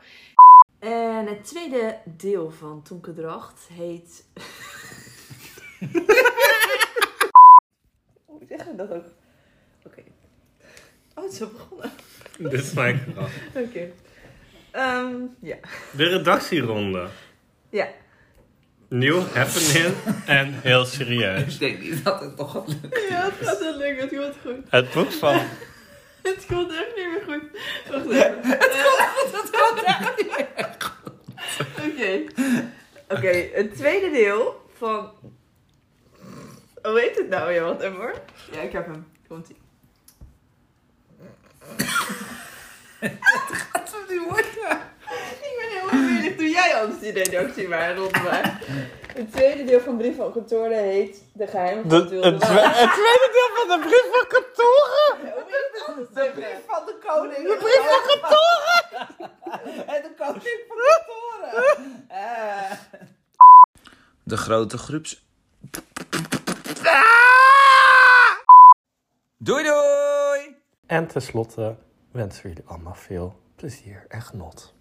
En het tweede deel van Tonkendracht heet... Hoe zeg je dat ook? Oké. Oh, het is al begonnen. Dit is mijn grap. Oké. Ehm, ja. De redactieronde. Ja. Nieuw, happening en heel serieus. Ik denk niet dat het nog gaat lukken. Ja, het gaat wel lukken. Het komt goed. Het boek van... Het komt echt niet meer goed. Wacht even. Het komt echt niet meer goed. Oké. Oké, het tweede deel van... Hoe heet het nou? Ja, wat hoor. Ja, ik heb hem. Komt ie. Wat die worden? Ik ben heel benieuwd. Doe jij anders die redactie maar rond mij. Het tweede deel van Brief van Kantoren heet De Geheimen van De, het het, twe- het tweede deel van de brief van kantoren. Het? De Brief van de Koning. De brief van kantoren! en de koning van kantoren! Eh. De grote groeps... Doei doei! En tenslotte wensen we jullie allemaal veel plezier en genot.